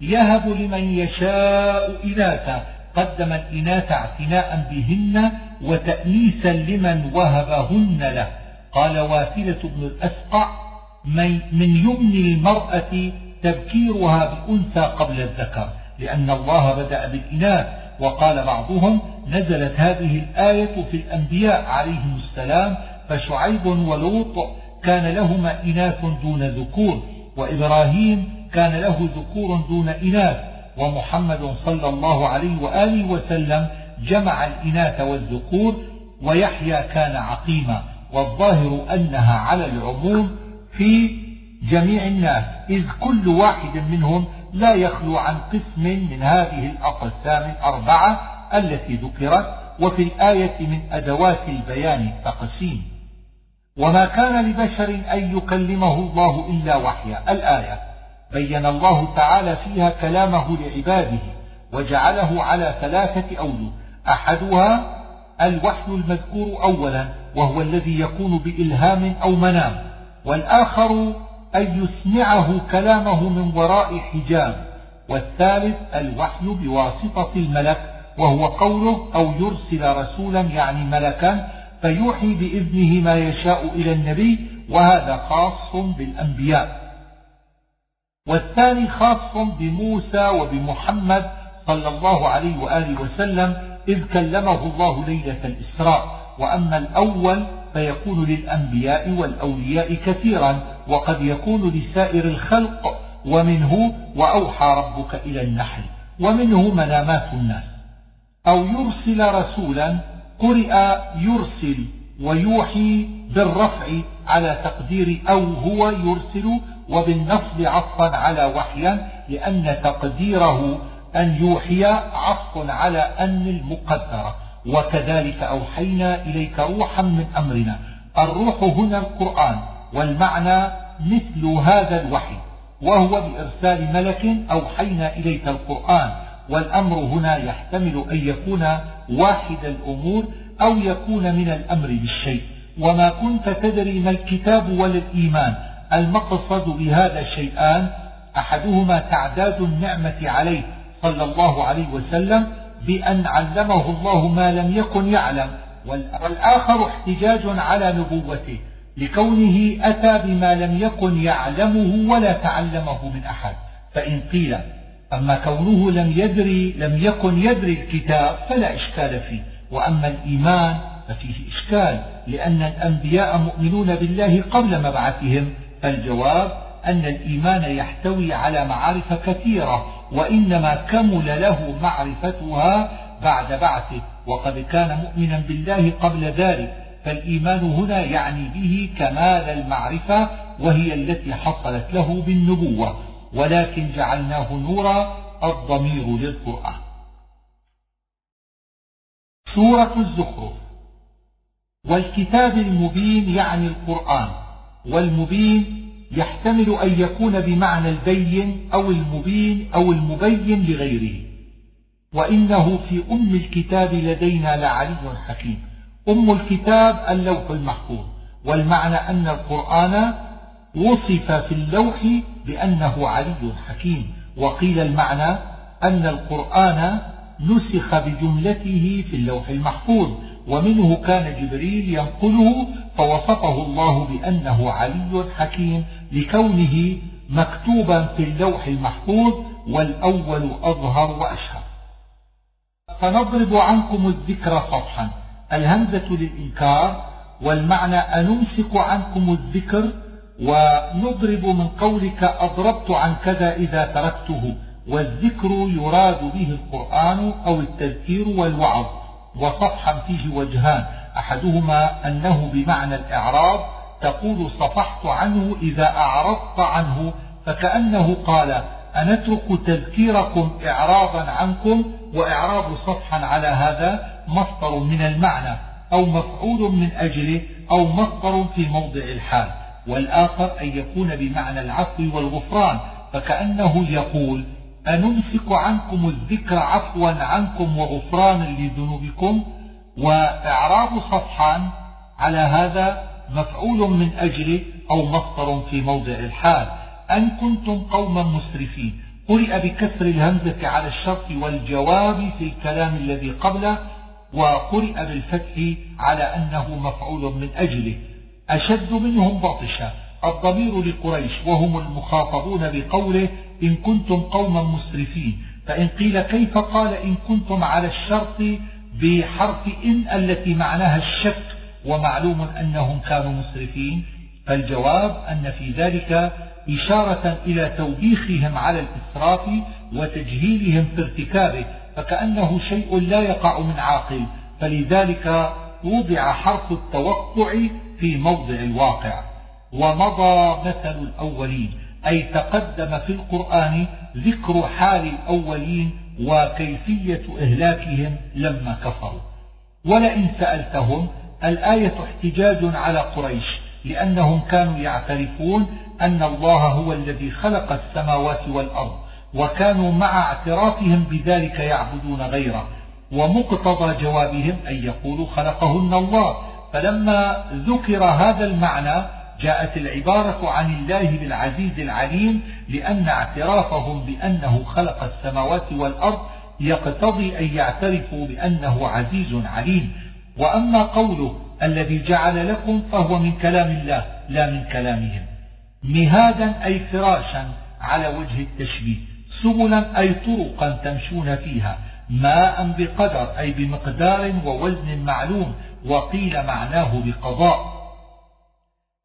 [SPEAKER 1] يهب لمن يشاء إناثا قدم الإناث اعتناء بهن وتأنيسا لمن وهبهن له. قال واثلة بن الأسقع من يمن المرأة تبكيرها بأنثى قبل الذكر لأن الله بدأ بالإناث وقال بعضهم نزلت هذه الآية في الأنبياء عليهم السلام فشعيب ولوط كان لهما إناث دون ذكور وإبراهيم كان له ذكور دون إناث ومحمد صلى الله عليه وآله وسلم جمع الإناث والذكور ويحيى كان عقيما والظاهر أنها على العموم في جميع الناس إذ كل واحد منهم لا يخلو عن قسم من هذه الأقسام الأربعة التي ذكرت وفي الآية من أدوات البيان التقسيم. وما كان لبشر أن يكلمه الله إلا وحيا. الآية بين الله تعالى فيها كلامه لعباده وجعله على ثلاثة أوجه. أحدها الوحي المذكور أولا وهو الذي يكون بإلهام أو منام. والآخر أن يسمعه كلامه من وراء حجاب والثالث الوحي بواسطة الملك وهو قوله أو يرسل رسولا يعني ملكا فيوحي بإذنه ما يشاء إلى النبي وهذا خاص بالأنبياء. والثاني خاص بموسى وبمحمد صلى الله عليه وآله وسلم إذ كلمه الله ليلة الإسراء. وأما الأول فيكون للأنبياء والأولياء كثيرا وقد يكون لسائر الخلق ومنه وأوحى ربك إلى النحل ومنه منامات الناس. أو يرسل رسولا قرئ يرسل ويوحي بالرفع على تقدير أو هو يرسل وبالنصب عطفا على وحيا لأن تقديره أن يوحي عطف على أن المقدرة وكذلك أوحينا إليك روحا من أمرنا. الروح هنا القرآن. والمعنى مثل هذا الوحي وهو بإرسال ملك أوحينا إليك القرآن والأمر هنا يحتمل أن يكون واحد الأمور أو يكون من الأمر بالشيء. وما كنت تدري ما الكتاب ولا الإيمان المقصد بهذا شيئان أحدهما تعداد النعمة عليه صلى الله عليه وسلم بأن علمه الله ما لم يكن يعلم والآخر احتجاج على نبوته. لكونه أتى بما لم يكن يعلمه ولا تعلمه من أحد. فإن قيل أما كونه لم يدري لم يكن يدري الكتاب فلا إشكال فيه. وأما الإيمان ففيه إشكال لأن الأنبياء مؤمنون بالله قبل مبعثهم. فالجواب أن الإيمان يحتوي على معارف كثيرة وإنما كمل له معرفتها بعد بعثه. وقد كان مؤمنا بالله قبل ذلك فالإيمان هنا يعني به كمال المعرفة وهي التي حصلت له بالنبوة ولكن جعلناه نورا الضمير للقرآن. سورة الزخرف. والكتاب المبين يعني القرآن والمبين يحتمل أن يكون بمعنى البين أو المبين أو المبين لغيره. وإنه في أم الكتاب لدينا لعلي حكيم. أم الكتاب اللوح المحفوظ والمعنى أن القرآن وصف في اللوح بأنه علي حكيم وقيل المعنى أن القرآن نسخ بجملته في اللوح المحفوظ ومنه كان جبريل ينقله فوصفه الله بأنه علي حكيم لكونه مكتوبا في اللوح المحفوظ والأول أظهر وأشهر. فنضرب عنكم الذكر صفحا. الهمزة للإنكار والمعنى أنمسك عنكم الذكر ونضرب من قولك أضربت عن كذا إذا تركته والذكر يراد به القرآن أو التذكير والوعظ وصفحا فيه وجهان أحدهما أنه بمعنى الإعراض تقول صفحت عنه إذا أعرضت عنه فكأنه قال أنترك تذكيركم إعراضا عنكم وإعراض صفحا على هذا مصدر من المعنى أو مفعول من أجله أو مصدر في موضع الحال والآخر أن يكون بمعنى العفو والغفران فكأنه يقول أنمسك عنكم الذكر عفوا عنكم وغفرانا لذنوبكم وإعراب صفحان على هذا مفعول من أجله أو مصدر في موضع الحال. أن كنتم قوما مسرفين. قرئ بكسر الهمزة على الشرط والجواب في الكلام الذي قبله وقرئ بالفتح على أنه مفعول من أجله أشد منهم بطشا الضمير لقريش وهم المخاطبون بقوله إن كنتم قوما مسرفين. فإن قيل كيف قال إن كنتم على الشرط بحرف إن التي معناها الشك ومعلوم أنهم كانوا مسرفين. فالجواب أن في ذلك إشارة إلى توبيخهم على الإسراف وتجهيلهم في ارتكابه فكأنه شيء لا يقع من عاقل فلذلك وضع حرف التوقع في موضع الواقع. ومضى مثل الأولين أي تقدم في القرآن ذكر حال الأولين وكيفية إهلاكهم لما كفروا. ولئن سألتهم الآية احتجاج على قريش لأنهم كانوا يعترفون أن الله هو الذي خلق السماوات والأرض. وكانوا مع اعترافهم بذلك يعبدون غيره ومقتضى جوابهم أن يقولوا خلقهن الله. فلما ذكر هذا المعنى جاءت العبارة عن الله بالعزيز العليم لأن اعترافهم بأنه خلق السماوات والأرض يقتضي أن يعترفوا بأنه عزيز عليم. وأما قوله الذي جعل لكم فهو من كلام الله لا من كلامهم. مهادا أي فراشا على وجه التشبيه. سبلا أي طرقا تمشون فيها ماء بقدر أي بمقدار ووزن معلوم وقيل معناه بقضاء.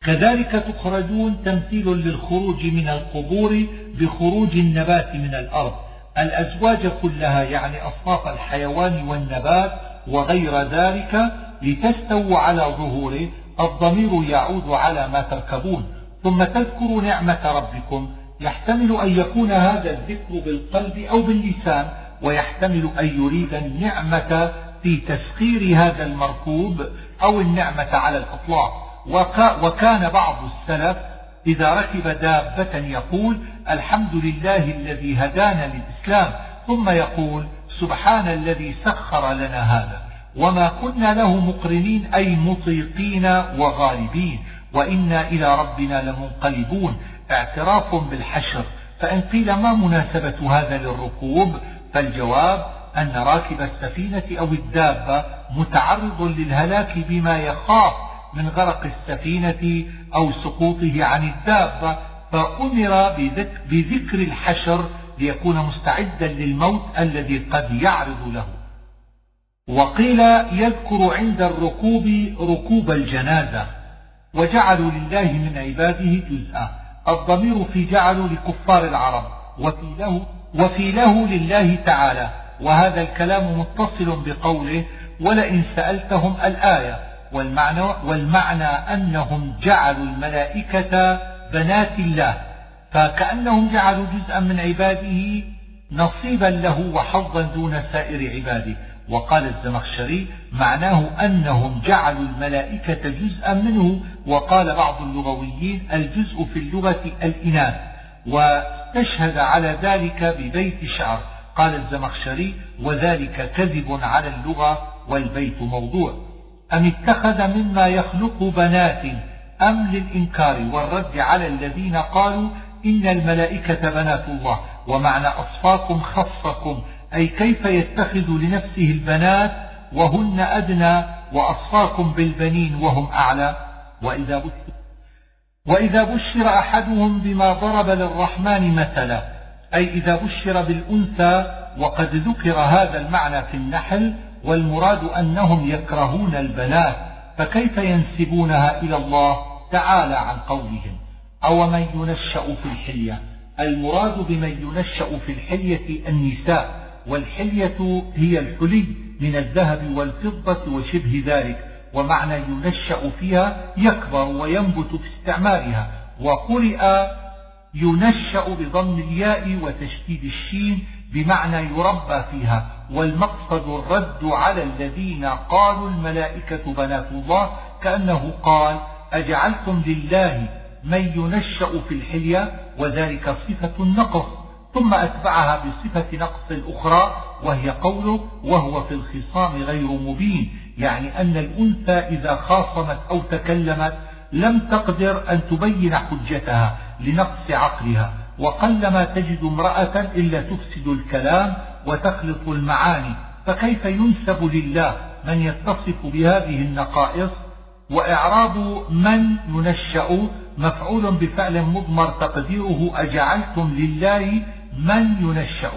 [SPEAKER 1] كذلك تخرجون تمثيل للخروج من القبور بخروج النبات من الأرض. الأزواج كلها يعني أصناف الحيوان والنبات وغير ذلك لتستووا على ظهوره الضمير يعود على ما تركبون. ثم تذكروا نعمة ربكم يحتمل أن يكون هذا الذكر بالقلب أو باللسان ويحتمل أن يريد النعمة في تسخير هذا المركوب أو النعمة على الإطلاق. وكان بعض السلف إذا ركب دابة يقول الحمد لله الذي هدانا للإسلام ثم يقول سبحان الذي سخر لنا هذا. وما كنا له مقرنين أي مطيقين وغالبين. وإنا إلى ربنا لمنقلبون. اعتراف بالحشر فإن قيل ما مناسبة هذا للركوب؟ فالجواب أن راكب السفينة أو الدابة متعرض للهلاك بما يخاف من غرق السفينة أو سقوطه عن الدابة فأمر بذكر الحشر ليكون مستعدا للموت الذي قد يعرض له. وقيل يذكر عند الركوب ركوب الجنازة وجعلوا لله من عباده جزءا. الضمير في جعلوا لكفار العرب. وفي له, وفي له لله تعالى. وهذا الكلام متصل بقوله ولئن سألتهم الآية. والمعنى, والمعنى أنهم جعلوا الملائكة بنات الله. فكأنهم جعلوا جزءا من عباده نصيبا له وحظا دون سائر عباده. وقال الزمخشري معناه أنهم جعلوا الملائكة جزءا منه وقال بعض اللغويين الجزء في اللغة الإناث واستشهد على ذلك ببيت شعر. قال الزمخشري وذلك كذب على اللغة والبيت موضوع. أم اتخذ مما يخلق بنات أم للإنكار والرد على الذين قالوا إن الملائكة بنات الله ومعنى أصفاكم خصكم أي كيف يتخذ لنفسه البنات وهن أدنى وأصفاكم بالبنين وهم أعلى؟ وإذا بشر, وإذا بشر أحدهم بما ضرب للرحمن مثلا أي إذا بشر بالأنثى وقد ذكر هذا المعنى في النحل والمراد أنهم يكرهون البنات فكيف ينسبونها إلى الله؟ تعالى عن قولهم. أو من ينشأ في الحلية؟ المراد بمن ينشأ في الحلية النساء. والحلية هي الحلي من الذهب والفضة وشبه ذلك ومعنى ينشأ فيها يكبر وينبت في استعمارها وقرئ ينشأ بضم الياء وتشديد الشين بمعنى يربى فيها والمقصد الرد على الذين قالوا الملائكة بنات الله كأنه قال أجعلتم لله من ينشأ في الحلية؟ وذلك صفة النقص ثم أتبعها بصفة نقص الأخرى وهي قوله وهو في الخصام غير مبين. يعني أن الأنثى إذا خاصمت أو تكلمت لم تقدر أن تبين حجتها لنقص عقلها وقلما تجد امرأة إلا تفسد الكلام وتخلط المعاني فكيف ينسب لله من يتصف بهذه النقائص؟ وإعراب من ينشأ مفعول بفعل مضمر تقديره أجعلتم لله من ينشأ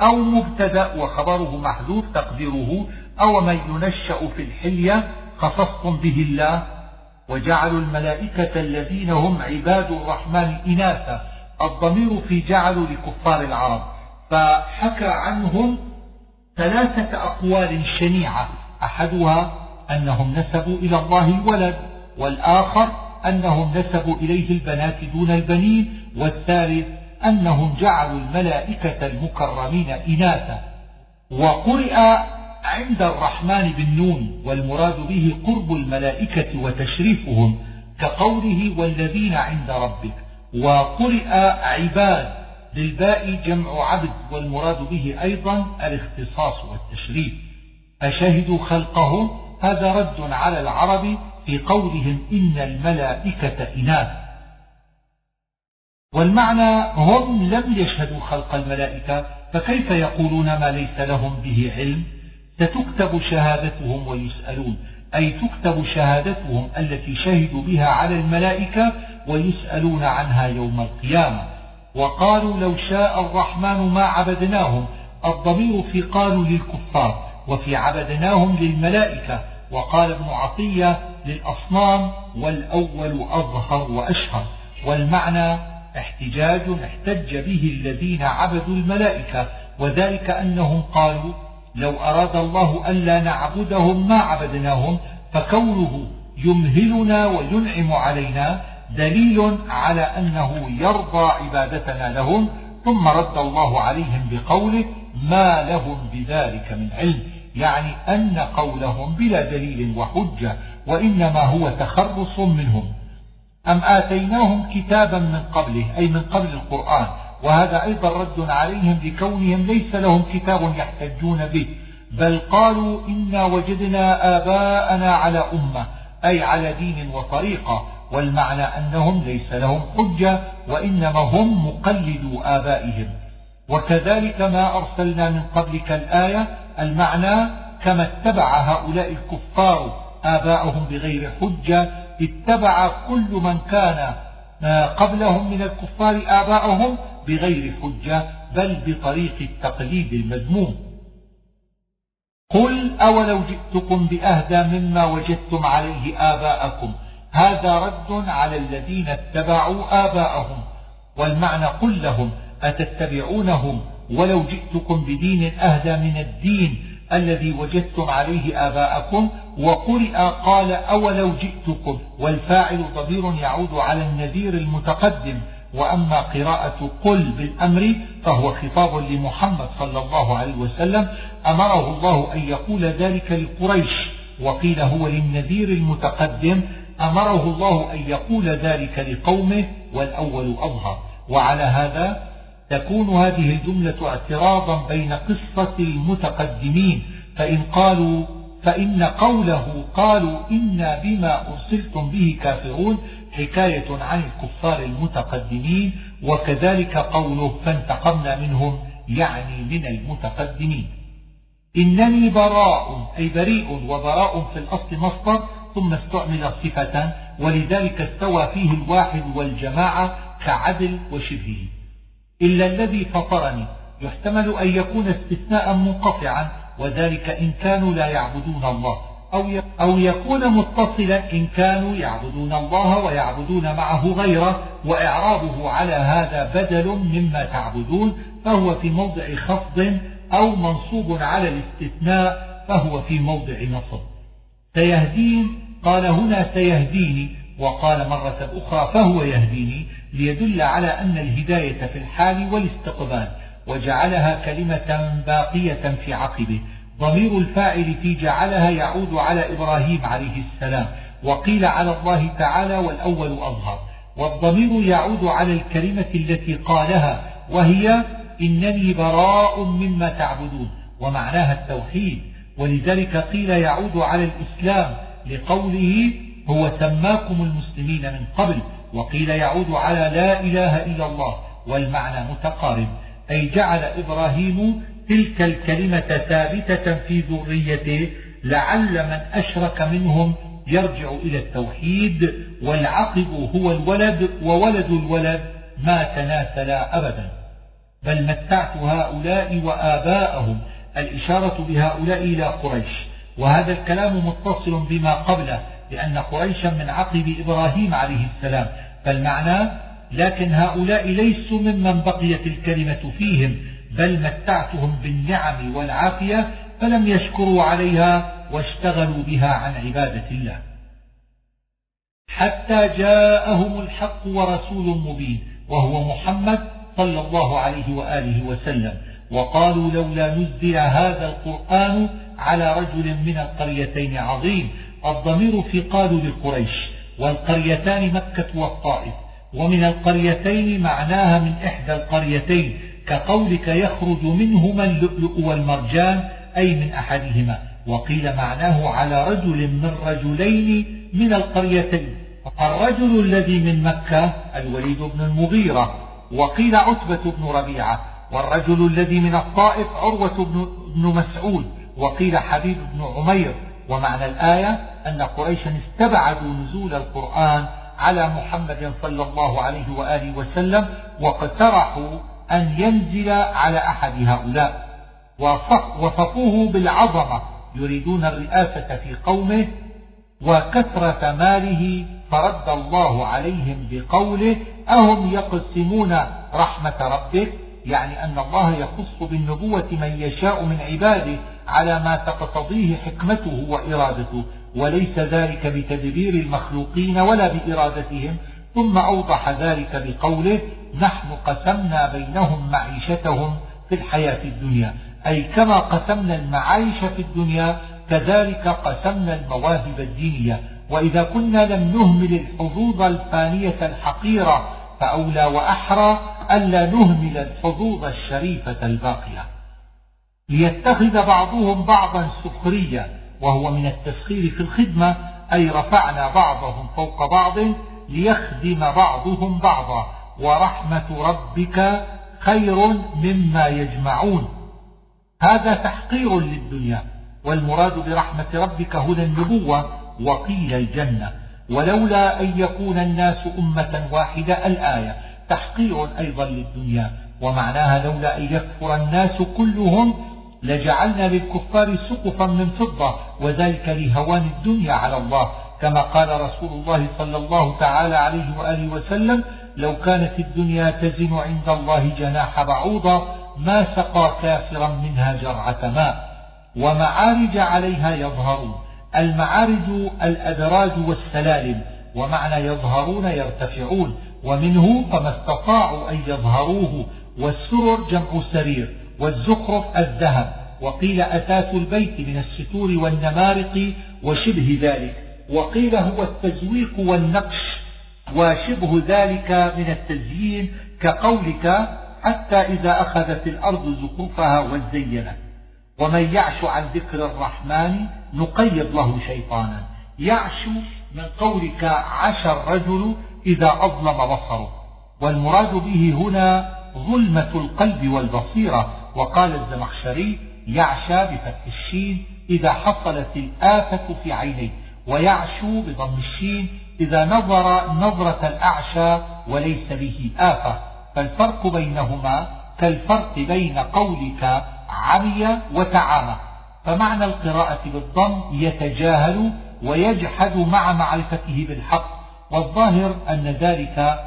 [SPEAKER 1] أو مبتدأ وخبره محذوف تقديره أو من ينشأ في الحلية خصصتم به الله. وجعلوا الملائكة الذين هم عباد الرحمن إناثا. الضمير في جعلوا لكفار العرب. فحكى عنهم ثلاثة أقوال شنيعة. أحدها أنهم نسبوا إلى الله الولد والآخر أنهم نسبوا إليه البنات دون البنين والثالث أنهم جعلوا الملائكة المكرمين إناثا وقرئ عند الرحمن بالنون والمراد به قرب الملائكة وتشريفهم كقوله والذين عند ربك وقرئ عباد بالباء جمع عبد والمراد به أيضا الاختصاص والتشريف. أشهدوا خلقهم؟ هذا رد على العرب في قولهم إن الملائكة إناث والمعنى هم لم يشهدوا خلق الملائكة فكيف يقولون ما ليس لهم به علم؟ ستكتب شهادتهم ويسألون. أي تكتب شهادتهم التي شهدوا بها على الملائكة ويسألون عنها يوم القيامة. وقالوا لو شاء الرحمن ما عبدناهم. الضمير في قالوا للكفار وفي عبدناهم للملائكة. وقال ابن عطية للأصنام والأول أظهر وأشهر. والمعنى احتجاج احتج به الذين عبدوا الملائكة وذلك أنهم قالوا لو أراد الله ألا نعبدهم ما عبدناهم فكونه يمهلنا وينعم علينا دليل على أنه يرضى عبادتنا لهم ثم رد الله عليهم بقوله ما لهم بذلك من علم يعني أن قولهم بلا دليل وحجة وإنما هو تخرص منهم. أم آتيناهم كتابا من قبله أي من قبل القرآن وهذا أيضا رد عليهم لكونهم ليس لهم كتاب يحتجون به بل قالوا إنا وجدنا آباءنا على أمة أي على دين وطريقة والمعنى أنهم ليس لهم حجة وإنما هم مقلدو آبائهم. وكذلك ما أرسلنا من قبلك الآية المعنى كما اتبع هؤلاء الكفار آباءهم بغير حجة اتبع كل من كان قبلهم من الكفار آباءهم بغير حجة بل بطريق التقليد المذموم. قل أولو جئتكم بأهدى مما وجدتم عليه آباءكم هذا رد على الذين اتبعوا آباءهم. والمعنى قل لهم أتتبعونهم؟ ولو جئتكم بدين أهدى من الدين الذي وجدتم عليه آباءكم وقرئ قال أولو جئتكم والفاعل ضمير يعود على النذير المتقدم. وأما قراءة قل بالأمر فهو خطاب لمحمد صلى الله عليه وسلم. أمره الله أن يقول ذلك لقريش وقيل هو للنذير المتقدم. أمره الله أن يقول ذلك لقومه والأول أظهر. وعلى هذا تكون هذه الجملة اعتراضا بين قصة المتقدمين فإن قالوا فإن قوله قالوا إنا بما أرسلتم به كافرون حكاية عن الكفار المتقدمين وكذلك قوله فانتقمنا منهم يعني من المتقدمين. إنني براء أي بريء وبراء في الأصل مصدر ثم استعمل صفة ولذلك استوى فيه الواحد والجماعة كعدل وشبهه. إلا الذي فطرني. يحتمل أن يكون استثناء منقطعا وذلك إن كانوا لا يعبدون الله. أو يكون متصلا إن كانوا يعبدون الله ويعبدون معه غيره وإعرابه على هذا بدل مما تعبدون فهو في موضع خفض أو منصوب على الاستثناء فهو في موضع نصب. سيهدين؟ قال هنا سيهديني. وقال مرة أخرى فهو يهديني. ليدل على أن الهداية في الحال والاستقبال وجعلها كلمة باقية في عقبه. ضمير الفاعل في جعلها يعود على إبراهيم عليه السلام وقيل على الله تعالى والأول أظهر. والضمير يعود على الكلمة التي قالها وهي إنني براء مما تعبدون ومعناها التوحيد. ولذلك قيل يعود على الإسلام لقوله هو سماكم المسلمين من قبل وقيل يعود على لا إله إلا الله والمعنى متقارب أي جعل إبراهيم تلك الكلمة ثابتة في ذريته لعل من أشرك منهم يرجع إلى التوحيد والعقب هو الولد وولد الولد ما تناسلا أبدا. بل متعت هؤلاء وآباءهم الإشارة بهؤلاء إلى قريش. وهذا الكلام متصل بما قبله لأن قريشا من عقب إبراهيم عليه السلام. فالمعنى لكن هؤلاء ليسوا ممن بقيت الكلمة فيهم بل متعتهم بالنعم والعافية فلم يشكروا عليها واشتغلوا بها عن عبادة الله. حتى جاءهم الحق ورسول مبين وهو محمد صلى الله عليه وآله وسلم. وقالوا لولا نزل هذا القرآن على رجل من القريتين عظيم الضمير في قالوا لقريش والقريتان مكة والطائف ومن القريتين معناها من إحدى القريتين كقولك يخرج منهما اللؤلؤ والمرجان أي من أحدهما وقيل معناه على رجل من رجلين من القريتين. الرجل الذي من مكة الوليد بن المغيرة وقيل عتبة بن ربيعة والرجل الذي من الطائف عروة بن مسعود وقيل حبيب بن عمير ومعنى الآية أن قريشا استبعدوا نزول القرآن على محمد صلى الله عليه وآله وسلم واقترحوا أن ينزل على أحد هؤلاء. وصفوه بالعظمة يريدون الرئاسة في قومه وكثرة ماله فرد الله عليهم بقوله أهم يقسمون رحمة ربك؟ يعني أن الله يخص بالنبوة من يشاء من عباده. على ما تقتضيه حكمته وإرادته وليس ذلك بتدبير المخلوقين ولا بإرادتهم ثم أوضح ذلك بقوله نحن قسمنا بينهم معيشتهم في الحياة الدنيا. أي كما قسمنا المعايش في الدنيا كذلك قسمنا المواهب الدينية. وإذا كنا لم نهمل الحظوظ الفانية الحقيرة فأولى وأحرى ألا نهمل الحظوظ الشريفة الباقية. ليتخذ بعضهم بعضا سخريا وهو من التسخير في الخدمة أي رفعنا بعضهم فوق بعض ليخدم بعضهم بعضا. ورحمة ربك خير مما يجمعون. هذا تحقير للدنيا والمراد برحمة ربك هنا النبوة وقيل الجنة. ولولا أن يكون الناس أمة واحدة الآية تحقير أيضا للدنيا. ومعناها لولا أن يكفر الناس كلهم لجعلنا للكفار سقفا من فضة وذلك لهوان الدنيا على الله. كما قال رسول الله صلى الله تعالى عليه وآله وسلم لو كانت الدنيا تزن عند الله جناح بعوضة ما سقى كافرا منها جرعة ماء. ومعارج عليها يظهرون المعارج الأدراج والسلالم ومعنى يظهرون يرتفعون ومنه فما استطاعوا أن يظهروه والسرر جمع سرير. والزخرف الذهب وقيل أثاث البيت من الستور والنمارق وشبه ذلك وقيل هو التزويق والنقش وشبه ذلك من التزيين كقولك حتى إذا أخذت الأرض زخرفها وزينت. ومن يعش عن ذكر الرحمن نقيض له شيطانا. يعش من قولك عشى الرجل إذا أظلم بصره. والمراد به هنا ظلمة القلب والبصيرة. وقال الزمخشري يعشى بفتح الشين إذا حصلت الآفة في عينيه ويعشو بضم الشين إذا نظر نظرة الأعشى وليس به آفة. فالفرق بينهما كالفرق بين قولك عمي وتعامى. فمعنى القراءة بالضم يتجاهل ويجحد مع معرفته بالحق والظاهر أن ذلك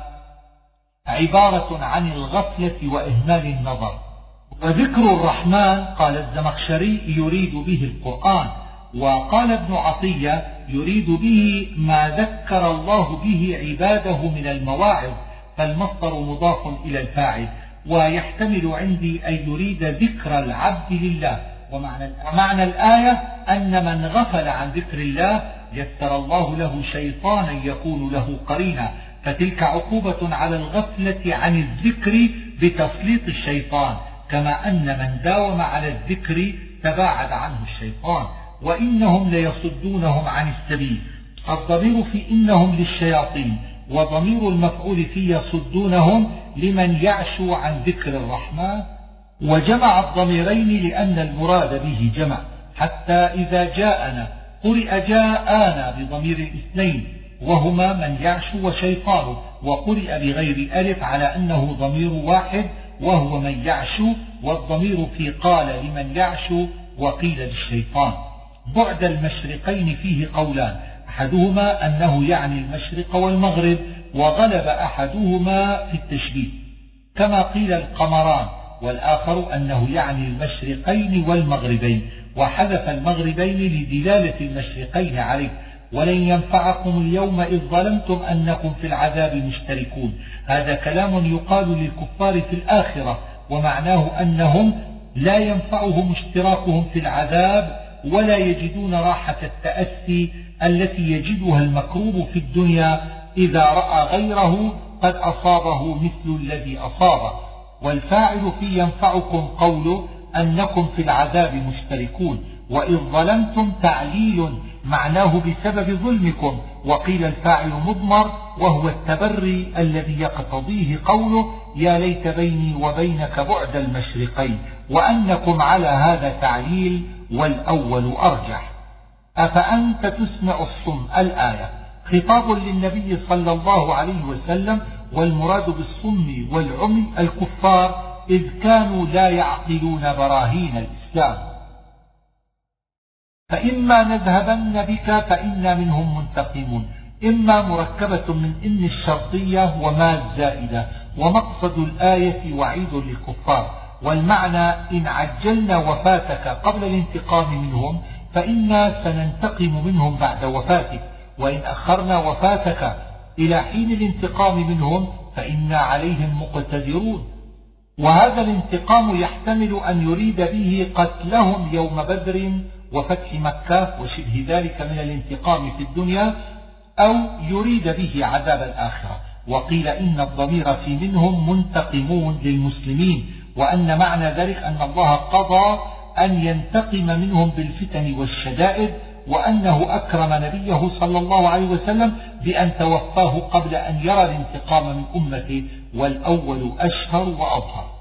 [SPEAKER 1] عبارة عن الغفلة وإهمال النظر. وذكر الرحمن قال الزمخشري يريد به القرآن وقال ابن عطية يريد به ما ذكر الله به عباده من المواعظ فالمصدر مضاف إلى الفاعل ويحتمل عندي أن يريد ذكر العبد لله. ومعنى معنى الآية أن من غفل عن ذكر الله يسر الله له شيطانا يكون له قرينا. فتلك عقوبة على الغفلة عن الذكر بتسليط الشيطان. كما أن من داوم على الذكر تباعد عنه الشيطان وإنهم ليصدونهم عن السبيل. الضمير في إنهم للشياطين وضمير المفعول في يصدونهم لمن يعشو عن ذكر الرحمن وجمع الضميرين لأن المراد به جمع. حتى إذا جاءنا قرئ جاءنا بضمير الاثنين وهما من يعشو وشيطانه وقرئ بغير ألف على أنه ضمير واحد وهو من يعشو والضمير في قال لمن يعشو وقيل للشيطان. بعد المشرقين فيه قولان. أحدهما أنه يعني المشرق والمغرب وغلب أحدهما في التشبيه كما قيل القمران والآخر أنه يعني المشرقين والمغربين. وحذف المغربين لدلالة المشرقين عليه. ولن ينفعكم اليوم إذ ظلمتم أنكم في العذاب مشتركون. هذا كلام يقال للكفار في الآخرة ومعناه أنهم لا ينفعهم اشتراكهم في العذاب ولا يجدون راحة التأسي التي يجدها المكروب في الدنيا إذا رأى غيره قد أصابه مثل الذي أصابه والفاعل في ينفعكم قوله أنكم في العذاب مشتركون. وإذ ظلمتم تعليل معناه بسبب ظلمكم. وقيل الفاعل مضمر وهو التبري الذي يقتضيه قوله يا ليت بيني وبينك بعد المشرقين وأنكم على هذا تعليل والأول أرجح. أفأنت تسمع الصم الآية؟ خطاب للنبي صلى الله عليه وسلم والمراد بالصم والعمي الكفار إذ كانوا لا يعقلون براهين الإسلام. فإما نذهبن بك فإنا منهم منتقمون. إما مركبة من إن الشرطية وما الزائدة. ومقصد الآية وعيد للكفار. والمعنى إن عجلنا وفاتك قبل الانتقام منهم فإنا سننتقم منهم بعد وفاتك. وإن أخرنا وفاتك إلى حين الانتقام منهم فإنا عليهم مقتدرون. وهذا الانتقام يحتمل أن يريد به قتلهم يوم بدر وفتح مكة وشبه ذلك من الانتقام في الدنيا أو يريد به عذاب الآخرة. وقيل إن الضمير في منهم منتقمون للمسلمين وأن معنى ذلك أن الله قضى أن ينتقم منهم بالفتن والشدائد وأنه أكرم نبيه صلى الله عليه وسلم بأن توفاه قبل أن يرى الانتقام من أمته والأول أشهر وأظهر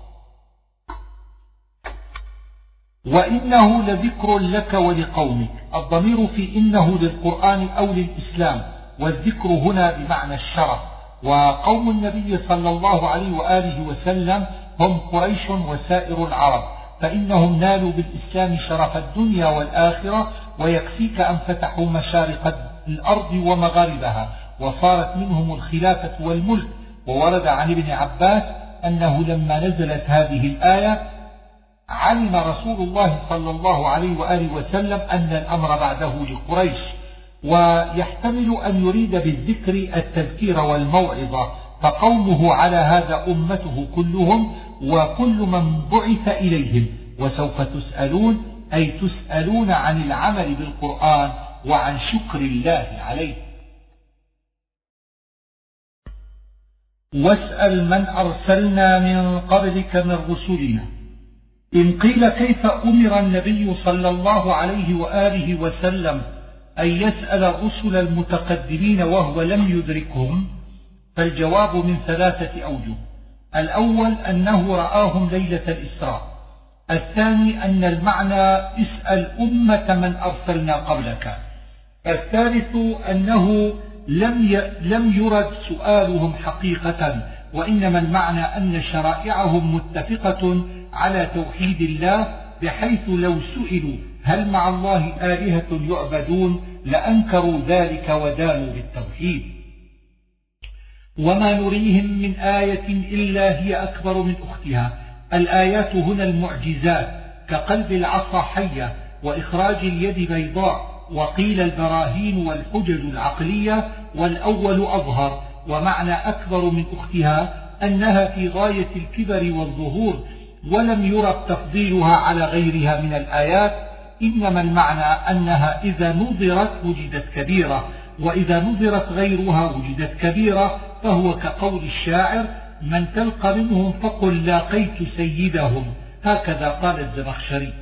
[SPEAKER 1] وإنه لذكر لك ولقومك. الضمير في إنه للقرآن أو للإسلام والذكر هنا بمعنى الشرف. وقوم النبي صلى الله عليه وآله وسلم هم قريش وسائر العرب فإنهم نالوا بالإسلام شرف الدنيا والآخرة ويكفيك أن فتحوا مشارق الأرض ومغاربها. وصارت منهم الخلافة والملك. وورد عن ابن عباس أنه لما نزلت هذه الآية علم رسول الله صلى الله عليه وآله وسلم أن الأمر بعده لقريش ويحتمل أن يريد بالذكر التذكير والموعظة فقومه على هذا أمته كلهم وكل من بعث إليهم وسوف تسألون أي تسألون عن العمل بالقرآن وعن شكر الله عليه. واسأل من أرسلنا من قبلك من رسلنا. إن قيل كيف أمر النبي صلى الله عليه وآله وسلم أن يسأل الرسل المتقدمين وهو لم يدركهم؟ فالجواب من ثلاثة أوجه. الأول أنه رآهم ليلة الإسراء. الثاني أن المعنى اسأل أمة من أرسلنا قبلك. الثالث أنه لم لم يرد سؤالهم حقيقة وإنما المعنى أن شرائعهم متفقة على توحيد الله بحيث لو سئلوا هل مع الله آلهة يعبدون لأنكروا ذلك ودانوا بالتوحيد. وما نريهم من آية إلا هي أكبر من أختها. الآيات هنا المعجزات كقلب العصا حية وإخراج اليد بيضاء وقيل البراهين والحجج العقلية والأول أظهر. ومعنى أكبر من أختها أنها في غاية الكبر والظهور ولم يرى تفضيلها على غيرها من الآيات إنما المعنى أنها إذا نظرت وجدت كبيرة وإذا نظرت غيرها وجدت كبيرة فهو كقول الشاعر من تلقى منهم فقل لاقيت سيدهم هكذا قال الزمخشري.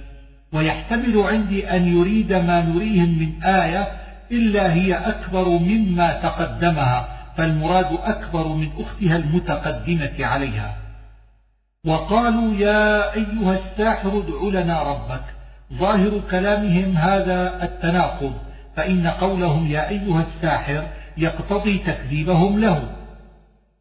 [SPEAKER 1] ويحتمل عندي أن يريد ما نريهم من آية إلا هي أكبر مما تقدمها فالمراد أكبر من أختها المتقدمة عليها. وقالوا يا أيها الساحر ادع لنا ربك. ظاهر كلامهم هذا التناقض فإن قولهم يا أيها الساحر يقتضي تكذيبهم له.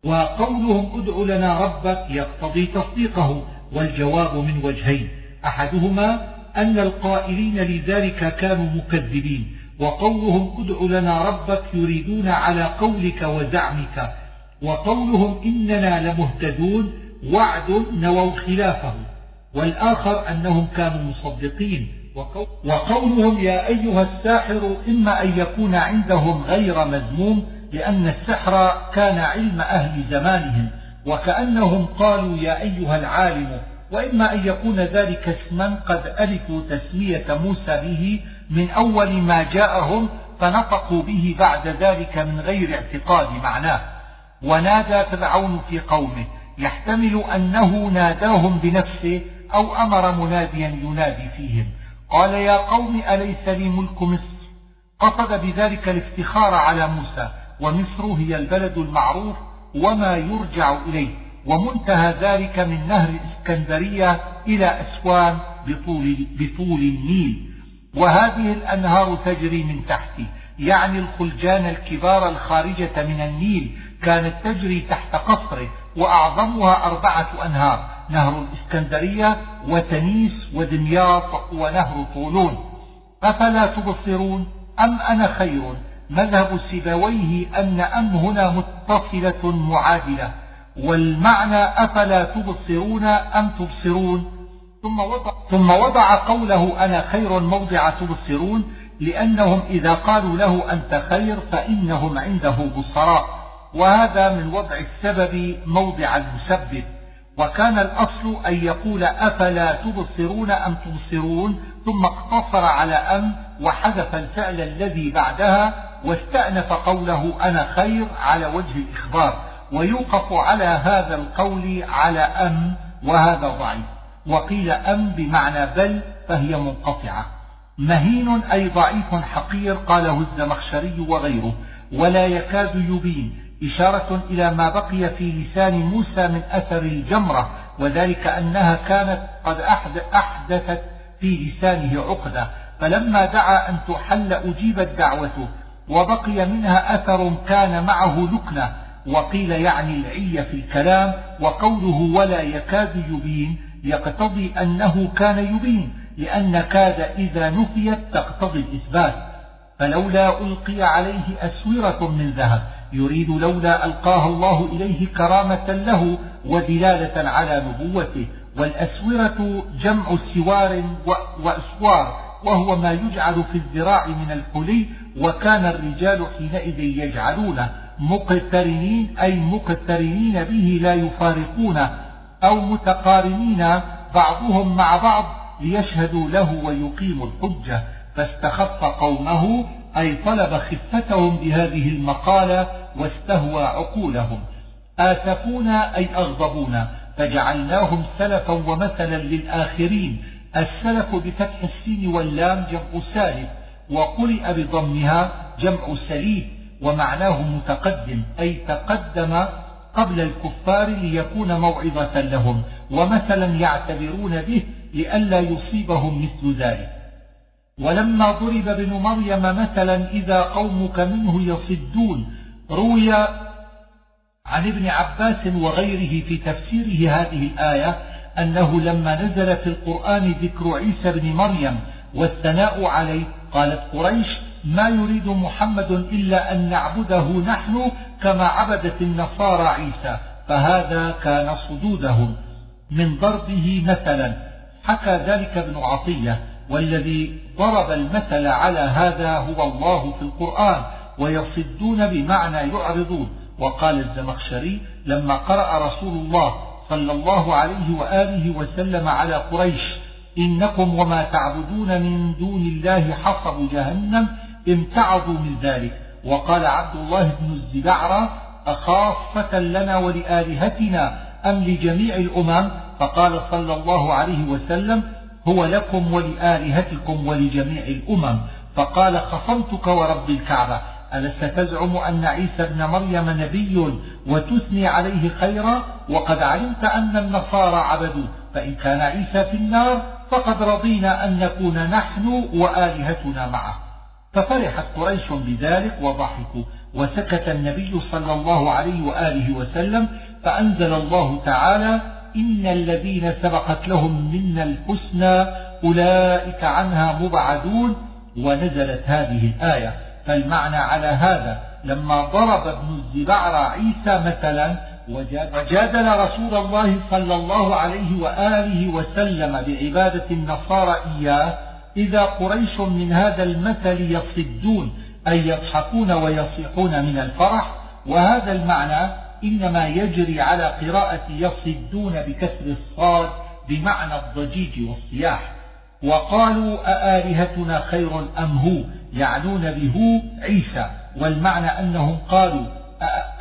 [SPEAKER 1] وقولهم ادع لنا ربك يقتضي تصديقه والجواب من وجهين. أحدهما أن القائلين لذلك كانوا مكذبين وقولهم ادع لنا ربك يريدون على قولك وزعمك. وقولهم إننا لمهتدون وعد نووا خلافه والآخر أنهم كانوا مصدقين. وقولهم يا أيها الساحر إما أن يكون عندهم غير مذموم لأن السحر كان علم أهل زمانهم وكأنهم قالوا يا أيها العالم وإما أن يكون ذلك اسما قد ألفوا تسمية موسى به من أول ما جاءهم فنطقوا به بعد ذلك من غير اعتقاد معناه. ونادى فرعون في قومه يحتمل أنه ناداهم بنفسه أو أمر مناديا ينادي فيهم. قال يا قوم أليس لي ملك مصر؟ قصد بذلك الافتخار على موسى ومصر هي البلد المعروف وما يرجع إليه ومنتهى ذلك من نهر الإسكندرية إلى أسوان بطول, بطول النيل. وهذه الأنهار تجري من تحته يعني الخلجان الكبار الخارجة من النيل كانت تجري تحت قصره وأعظمها أربعة أنهار نهر الإسكندرية وتنيس ودمياط ونهر طولون. أفلا تبصرون أم أنا خير؟ مذهب سيبويه أن أم هنا متصلة معادلة. والمعنى أفلا تبصرون أم تبصرون؟ ثم وضع, ثم وضع قوله أنا خير موضع تبصرون لأنهم إذا قالوا له أنت خير فإنهم عنده بصراء. وهذا من وضع السبب موضع المسبب. وكان الأصل أن يقول أفلا تبصرون أم تبصرون ثم اقتصر على أم وحذف الفعل الذي بعدها واستأنف قوله أنا خير على وجه الإخبار. ويوقف على هذا القول على أم وهذا ضعيف. وقيل أم بمعنى بل فهي منقطعة. مهين أي ضعيف حقير قاله الزمخشري وغيره. ولا يكاد يبين إشارة إلى ما بقي في لسان موسى من أثر الجمرة وذلك أنها كانت قد أحدثت في لسانه عقدة. فلما دعا أن تحل أجيبت دعوته وبقي منها أثر كان معه لكنة. وقيل يعني العية في الكلام وقوله ولا يكاد يبين يقتضي أنه كان يبين لأن كاد إذا نفيت تقتضي الإثبات. فلولا ألقي عليه أسورة من ذهب. يريد لولا ألقاها الله إليه كرامة له ودلالة على نبوته والأسورة جمع سوار وأسوار وهو ما يجعل في الذراع من الحلي وكان الرجال حينئذ يجعلونه مقترنين أي مقترنين به لا يفارقونه أو متقارنين بعضهم مع بعض ليشهدوا له ويقيموا الحجة. فاستخف قومه أي طلب خفتهم بهذه المقالة واستهوى عقولهم. آسفونا أي أغضبونا. فجعلناهم سلفا ومثلا للآخرين. السلف بفتح السين واللام جمع سالف وقرئ بضمها جمع سليف ومعناه متقدم أي تقدم قبل الكفار ليكون موعظة لهم ومثلا يعتبرون به لئلا يصيبهم مثل ذلك. ولما ضرب ابن مريم مثلا إذا قومك منه يصدون روي عن ابن عباس وغيره في تفسيره هذه الآية أنه لما نزل في القرآن ذكر عيسى بن مريم والثناء عليه قالت قريش ما يريد محمد إلا أن نعبده نحن كما عبدت النصارى عيسى فهذا كان صدودهم. من ضربه مثلا. حكى ذلك ابن عطية والذي ضرب المثل على هذا هو الله في القرآن. ويصدون بمعنى يعرضون. وقال الزمخشري لما قرأ رسول الله صلى الله عليه وآله وسلم على قريش إنكم وما تعبدون من دون الله حصب جهنم امتعضوا من ذلك. وقال عبد الله بن الزبعرة أخاصة لنا ولآلهتنا أم لجميع الأمم؟ فقال صلى الله عليه وسلم هو لكم ولآلهتكم ولجميع الأمم. فقال خصمتك ورب الكعبة. ألست تزعم أن عيسى ابن مريم نبي وتثني عليه خيرا؟ وقد علمت أن النصارى عبدوه فإن كان عيسى في النار فقد رضينا أن نكون نحن وآلهتنا معه. ففرحت قريش بذلك وضحكوا. وسكت النبي صلى الله عليه وآله وسلم فأنزل الله تعالى إن الذين سبقت لهم منا الحسنى أولئك عنها مبعدون. ونزلت هذه الآية فالمعنى على هذا لما ضرب ابن الزبعر عيسى مثلا وجادل رسول الله صلى الله عليه وآله وسلم بعبادة النصارى إياه إذا قريش من هذا المثل يصدون أي يضحكون ويصيحون من الفرح وهذا المعنى إنما يجري على قراءة يصدون بكسر الصاد بمعنى الضجيج والصياح. وقالوا أآلهتنا خير أم هو؟ يعنون به عيسى والمعنى أنهم قالوا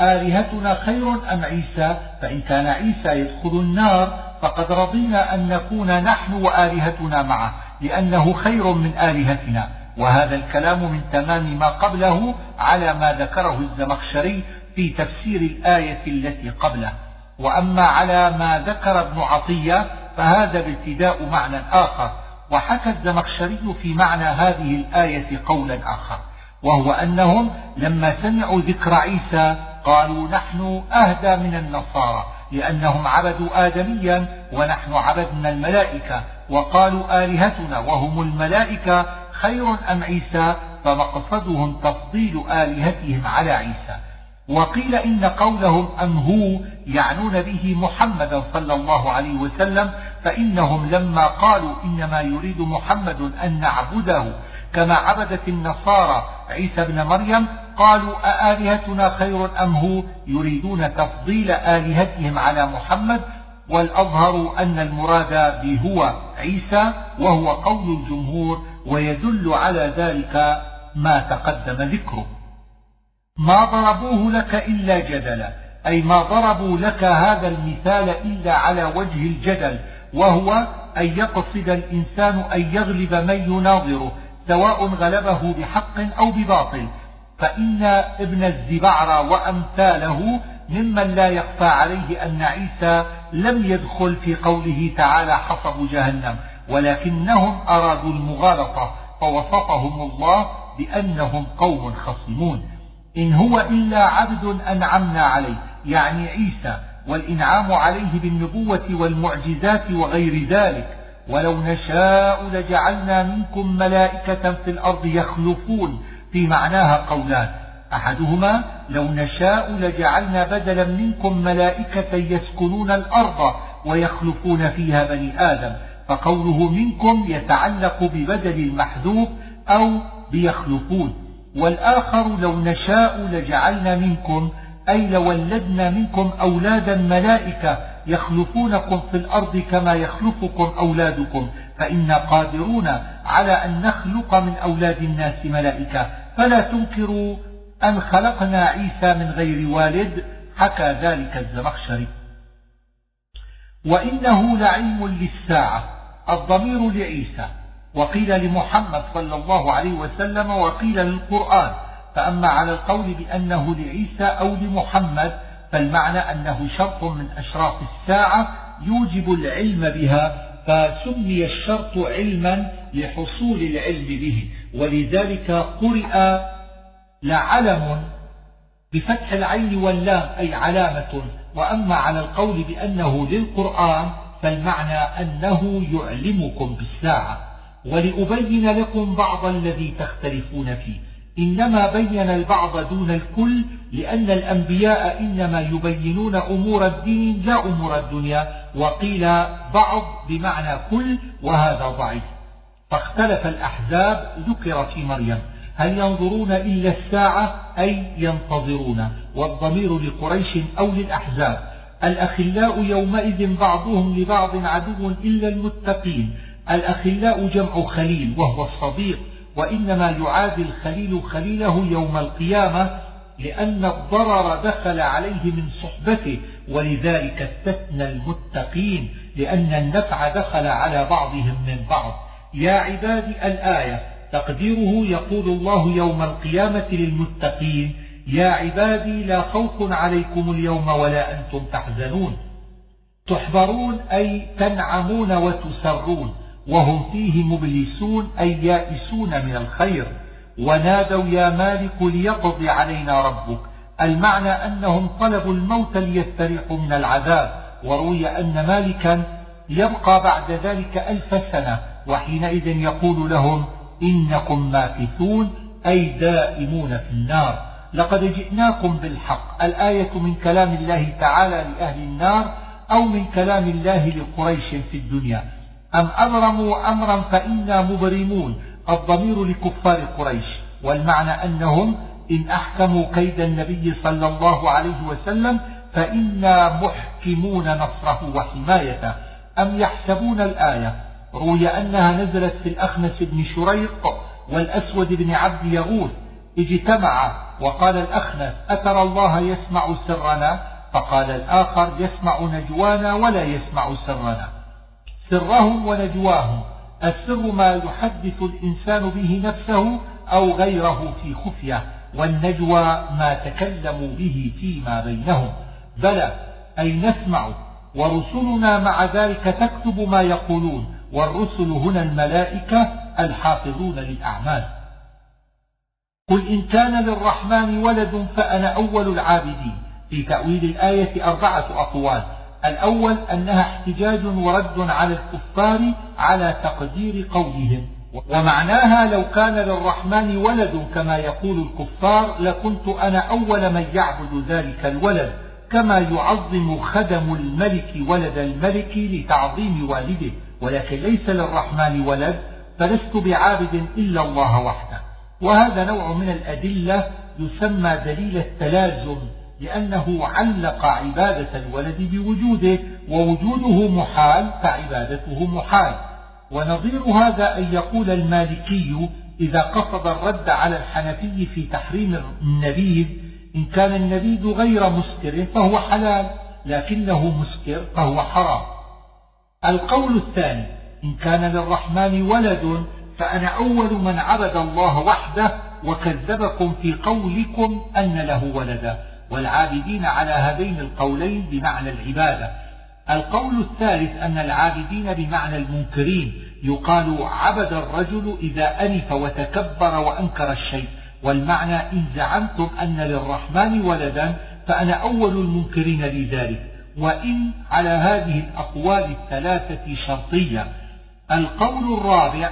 [SPEAKER 1] آلهتنا خير أم عيسى؟ فإن كان عيسى يدخل النار فقد رضينا أن نكون نحن وآلهتنا معه لأنه خير من آلهتنا. وهذا الكلام من تمام ما قبله على ما ذكره الزمخشري في تفسير الآية التي قبله. وأما على ما ذكر ابن عطية فهذا ابتداء معنى آخر. وحكى الزمخشري في معنى هذه الآية قولا آخر وهو أنهم لما سمعوا ذكر عيسى قالوا نحن أهدى من النصارى لأنهم عبدوا آدميا ونحن عبدنا الملائكة وقالوا آلهتنا وهم الملائكة خير أم عيسى فمقصدهم تفضيل آلهتهم على عيسى. وقيل إن قولهم أم هو يعنون به محمدا صلى الله عليه وسلم فإنهم لما قالوا إنما يريد محمد أن نعبده كما عبدت النصارى عيسى بن مريم قالوا أآلهتنا خير أم هو؟ يريدون تفضيل آلهتهم على محمد والأظهر أن المراد بهو عيسى وهو قول الجمهور ويدل على ذلك ما تقدم ذكره. ما ضربوه لك إلا جدلا. أي ما ضربوا لك هذا المثال إلا على وجه الجدل وهو أن يقصد الإنسان أن يغلب من يناظره سواء غلبه بحق أو بباطل. فإن ابن الزبعر وأمثاله ممن لا يخفى عليه أن عيسى لم يدخل في قوله تعالى حصب جهنم ولكنهم أرادوا المغالطة فوصفهم الله بأنهم قوم خصمون. إن هو إلا عبد أنعمنا عليه يعني عيسى والإنعام عليه بالنبوة والمعجزات وغير ذلك. ولو نشاء لجعلنا منكم ملائكة في الأرض يخلفون. في معناها قولان أحدهما لو نشاء لجعلنا بدلا منكم ملائكة يسكنون الأرض ويخلفون فيها بني آدم. فقوله منكم يتعلق ببدل المحذوف أو بيخلفون. والآخر لو نشاء لجعلنا منكم أي لولدنا منكم أولادا ملائكة يخلفونكم في الأرض كما يخلفكم أولادكم فإنا قادرون على أن نخلق من أولاد الناس ملائكة. فلا تنكروا أن خلقنا عيسى من غير والد حكى ذلك الزمخشري. وإنه لعلم للساعة الضمير لعيسى. وقيل لمحمد صلى الله عليه وسلم وقيل للقرآن فأما على القول بأنه لعيسى أو لمحمد فالمعنى أنه شرط من أشراط الساعة يوجب العلم بها فسمي الشرط علما لحصول العلم به ولذلك قرئ لعلم بفتح العين واللام أي علامة. وأما على القول بأنه للقرآن فالمعنى أنه يعلمكم بالساعة. ولأبين لكم بعض الذي تختلفون فيه. إنما بين البعض دون الكل لأن الأنبياء إنما يبينون أمور الدين لا أمور الدنيا وقيل بعض بمعنى كل وهذا ضعيف. فاختلف الأحزاب ذكر في مريم. هل ينظرون إلا الساعة؟ أي ينتظرون. والضمير لقريش أو للأحزاب. الأخلاء يومئذ بعضهم لبعض عدو إلا المتقين. الأخلاء جمع خليل وهو الصديق وإنما يعادي الخليل خليله يوم القيامة لأن الضرر دخل عليه من صحبته ولذلك استثنى المتقين لأن النفع دخل على بعضهم من بعض. يا عبادي الآية تقديره يقول الله يوم القيامة للمتقين يا عبادي لا خوف عليكم اليوم ولا أنتم تحزنون. تحبرون أي تنعمون وتسرون. وهم فيه مبلسون أي يائسون من الخير. ونادوا يا مالك ليقضي علينا ربك. المعنى أنهم طلبوا الموت ليستريحوا من العذاب. وروي أن مالكا يبقى بعد ذلك ألف سنة. وحينئذ يقول لهم إنكم ماكثون أي دائمون في النار. لقد جئناكم بالحق. الآية من كلام الله تعالى لأهل النار أو من كلام الله لقريش في الدنيا. أم أبرموا أمرا فإنا مبرمون الضمير لكفار قريش والمعنى أنهم إن أحكموا كيد النبي صلى الله عليه وسلم فإنا محكمون نصره وحمايته. أم يحسبون الآية؟ روي أنها نزلت في الأخنس بن شريق والأسود بن عبد يغوث. اجتمعا وقال الأخنس أترى الله يسمع سرنا؟ فقال الآخر يسمع نجوانا ولا يسمع سرنا. سرهم ونجواهم. السر ما يحدث الإنسان به نفسه أو غيره في خفية والنجوى ما تكلموا به فيما بينهم. بلى أي نسمع ورسلنا مع ذلك تكتب ما يقولون والرسل هنا الملائكة الحافظون للأعمال. قل إن كان للرحمن ولد فأنا أول العابدين. في تأويل الآية أربعة أقوال. الأول أنها احتجاج ورد على الكفار على تقدير قولهم. ومعناها لو كان للرحمن ولد كما يقول الكفار لكنت أنا أول من يعبد ذلك الولد كما يعظم خدم الملك ولد الملك لتعظيم والده. ولكن ليس للرحمن ولد فلست بعابد إلا الله وحده. وهذا نوع من الأدلة يسمى دليل التلازم. لأنه علق عبادة الولد بوجوده ووجوده محال فعبادته محال. ونظير هذا أن يقول المالكي إذا قصد الرد على الحنفي في تحريم النبيذ إن كان النبيذ غير مسكر فهو حلال لكنه مسكر فهو حرام. القول الثاني إن كان للرحمن ولد فأنا أول من عبد الله وحده وكذبكم في قولكم أن له ولدا. والعابدين على هذين القولين بمعنى العبادة. القول الثالث أن العابدين بمعنى المنكرين يقال عبد الرجل إذا أنف وتكبر وأنكر الشيء. والمعنى إن زعمتم أن للرحمن ولدا فأنا أول المنكرين لذلك. وإن على هذه الأقوال الثلاثة شرطية. القول الرابع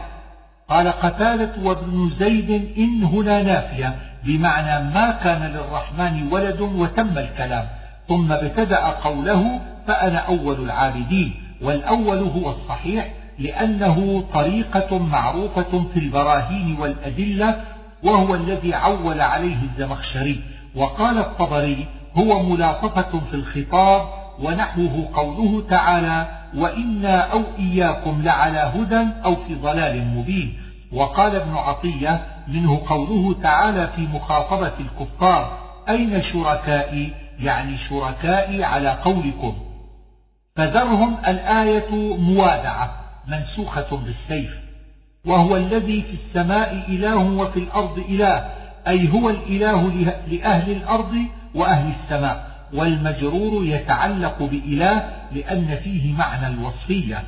[SPEAKER 1] قال قتالة وابن زيد إن هنا نافية بمعنى ما كان للرحمن ولد وتم الكلام ثم ابتدأ قوله فأنا أول العابدين والأول هو الصحيح لأنه طريقة معروفة في البراهين والأدلة وهو الذي عول عليه الزمخشري وقال الطبري هو ملاطفة في الخطاب ونحوه قوله تعالى وإنا أو إياكم لعلى هدى أو في ضلال مبين. وقال ابن عطية منه قوله تعالى في مخاطبة الكفار أين شركائي؟ يعني شركائي على قولكم. فذرهم الآية موادعة منسوخة بالسيف. وهو الذي في السماء إله وفي الأرض إله أي هو الإله لأهل الأرض وأهل السماء. والمجرور يتعلق بإله لأن فيه معنى الوصفية.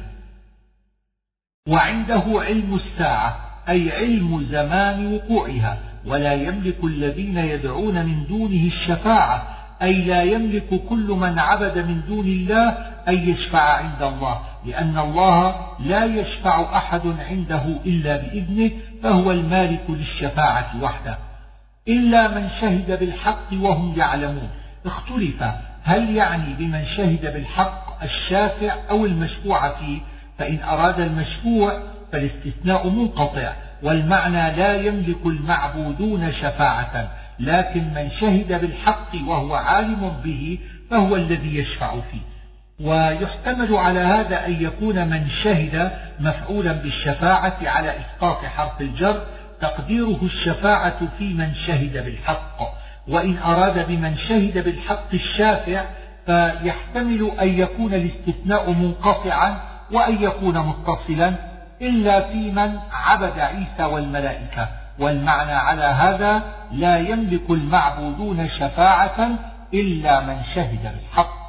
[SPEAKER 1] وعنده علم الساعة أي علم زمان وقوعها ولا يملك الذين يدعون من دونه الشفاعة أي لا يملك كل من عبد من دون الله أن يشفع عند الله لأن الله لا يشفع أحد عنده إلا بإذنه فهو المالك للشفاعة وحده إلا من شهد بالحق وهم يعلمون. اختلف هل يعني بمن شهد بالحق الشافع أو المشفوع فيه؟ فإن أراد المشفوع فالاستثناء منقطع والمعنى لا يملك المعبودون شفاعة لكن من شهد بالحق وهو عالم به فهو الذي يشفع فيه. ويحتمل على هذا أن يكون من شهد مفعولا بالشفاعة على إسقاط حرف الجر تقديره الشفاعة في من شهد بالحق. وإن أراد بمن شهد بالحق الشافع فيحتمل أن يكون الاستثناء منقطعا وأن يكون متصلا إلا في من عبد عيسى والملائكة. والمعنى على هذا لا يملك المعبودون شفاعة إلا من شهد بالحق.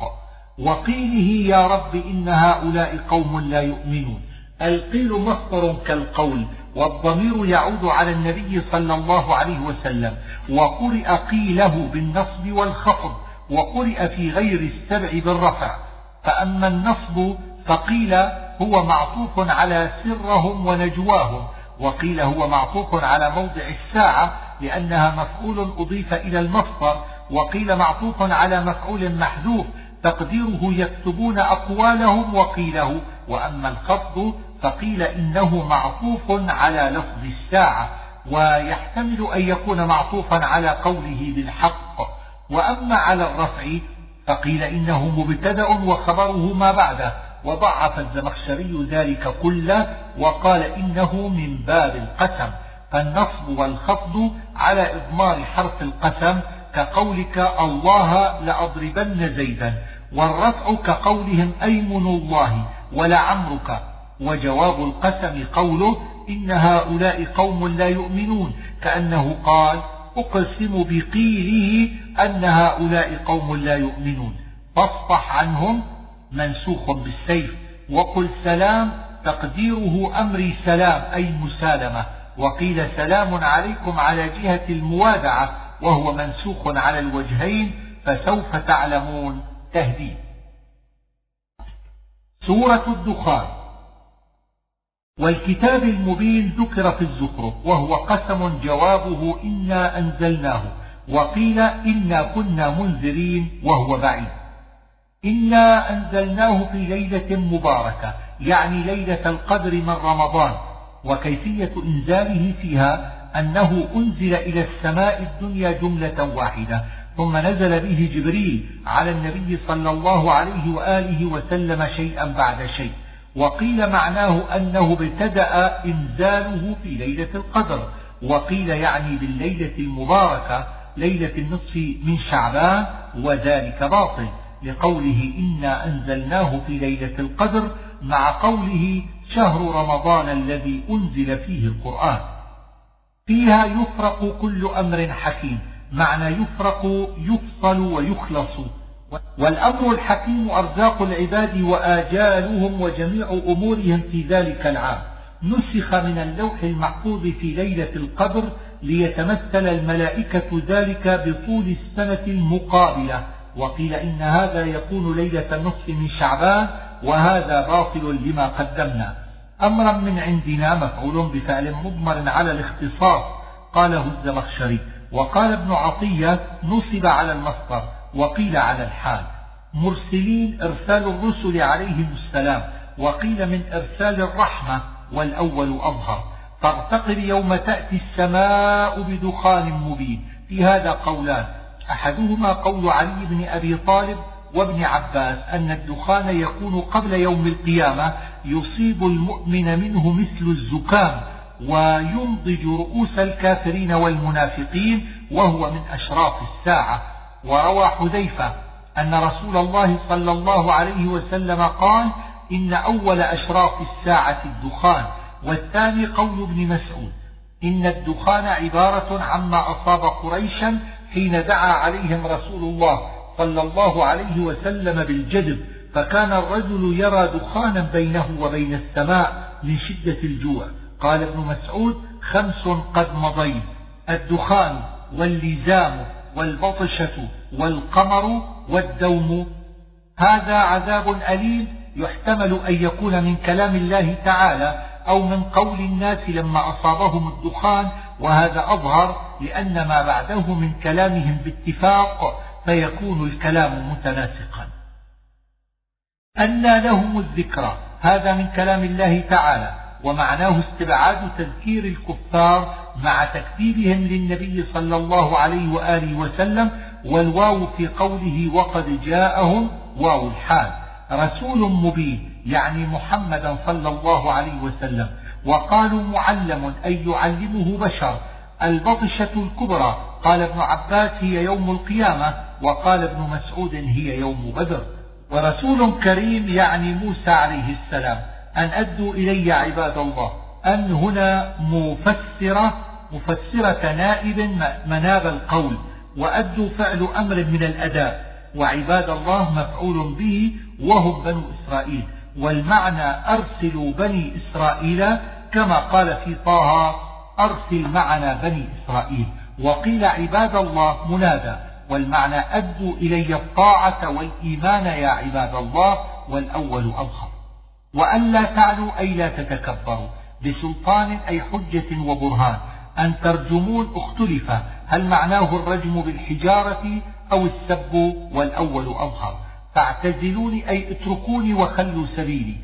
[SPEAKER 1] وقيله يا رب إن هؤلاء قوم لا يؤمنون. القيل مصدر كالقول والضمير يعود على النبي صلى الله عليه وسلم وقرئ قيله بالنصب والخفض وقرئ في غير السبع بالرفع. فأما النصب فقيل هو معطوف على سرهم ونجواهم وقيل هو معطوف على موضع الساعة لأنها مفعول أضيف إلى المصدر وقيل معطوف على مفعول محذوف تقديره يكتبون أقوالهم وقيله. وأما الخفض فقيل إنه معطوف على لفظ الساعة ويحتمل أن يكون معطوفا على قوله بالحق. وأما على الرفع فقيل إنه مبتدأ وخبره ما بعده. وضعف الزمخشري ذلك كله وقال إنه من باب القسم. فالنصب والخفض على إضمار حرف القسم كقولك الله لأضربن زيدا والرفع كقولهم أيمن الله ولعمرك وجواب القسم قوله إن هؤلاء قوم لا يؤمنون كأنه قال أقسم بقيله أن هؤلاء قوم لا يؤمنون. فاصفح عنهم منسوخ بالسيف وقل سلام تقديره أمري سلام أي مسالمة. وقيل سلام عليكم على جهة الموادعة وهو منسوخ على الوجهين فسوف تعلمون تهديد. سورة الدخان. والكتاب المبين ذكر في الزخرف وهو قسم جوابه إنا أنزلناه وقيل إنا كنا منذرين وهو بعيد. إنا أنزلناه في ليلة مباركة يعني ليلة القدر من رمضان وكيفية إنزاله فيها أنه أنزل إلى السماء الدنيا جملة واحدة ثم نزل به جبريل على النبي صلى الله عليه وآله وسلم شيئا بعد شيء. وقيل معناه أنه ابتدأ إنزاله في ليلة القدر وقيل يعني بالليلة المباركة ليلة النصف من شعبان وذلك باطل لقوله إنا أنزلناه في ليلة القدر مع قوله شهر رمضان الذي أنزل فيه القرآن. فيها يفرق كل أمر حكيم معنى يفرق يفصل ويخلص. والأمر الحكيم أرزاق العباد وآجالهم وجميع أمورهم في ذلك العام. نسخ من اللوح المحفوظ في ليلة القدر ليتمثل الملائكة ذلك بطول السنة المقابلة. وقيل إن هذا يكون ليلة النصف من شعبان وهذا باطل لما قدمنا. أمرا من عندنا مفعول بفعل مضمر على الاختصاص قاله الزمخشري. وقال ابن عطية نصب على المصدر. وقيل على الحال مرسلين إرسال الرسل عليهم السلام وقيل من إرسال الرحمة والأول أظهر. فارتقب يوم تأتي السماء بدخان مبين. في هذا قولان أحدهما قول علي بن أبي طالب وابن عباس أن الدخان يكون قبل يوم القيامة يصيب المؤمن منه مثل الزكام وينضج رؤوس الكافرين والمنافقين وهو من أشراف الساعة. وروى حذيفة أن رسول الله صلى الله عليه وسلم قال إن أول أشراف الساعة الدخان والثاني قول ابن مسعود. إن الدخان عبارة عما أصاب قريشا حين دعا عليهم رسول الله صلى الله عليه وسلم بالجدب فكان الرجل يرى دخانا بينه وبين السماء من شدة الجوع. قال ابن مسعود خمس قد مضين الدخان واللزام والبطشة والقمر والدوم. هذا عذاب أليم يحتمل أن يكون من كلام الله تعالى أو من قول الناس لما أصابهم الدخان وهذا أظهر لأن ما بعده من كلامهم باتفاق فيكون الكلام متناسقا. أنى لهم الذكرى هذا من كلام الله تعالى. ومعناه استبعاد تذكير الكفار مع تكذيبهم للنبي صلى الله عليه وآله وسلم والواو في قوله وقد جاءهم واو الحال. رسول مبين يعني محمدا صلى الله عليه وسلم. وقالوا معلم أي يعلمه بشر. البطشة الكبرى. قال ابن عباس هي يوم القيامة. وقال ابن مسعود هي يوم بدر. ورسول كريم يعني موسى عليه السلام. أن أدوا إلي عباد الله أن هنا مفسرة مفسرة نائب مناب القول وأدوا فعل أمر من الأداء وعباد الله مفعول به وهم بنو إسرائيل. والمعنى أرسلوا بني إسرائيل كما قال في طه أرسل معنا بني إسرائيل. وقيل عباد الله منادى والمعنى أدوا إلي الطاعة والإيمان يا عباد الله والأول أظهر وأن لا تعلوا أي لا تتكبروا بسلطان أي حجة وبرهان أن ترجمون اختلف هل معناه الرجم بالحجارة أو السب والأول أظهر. فاعتزلوني أي اتركوني وخلوا سبيلي.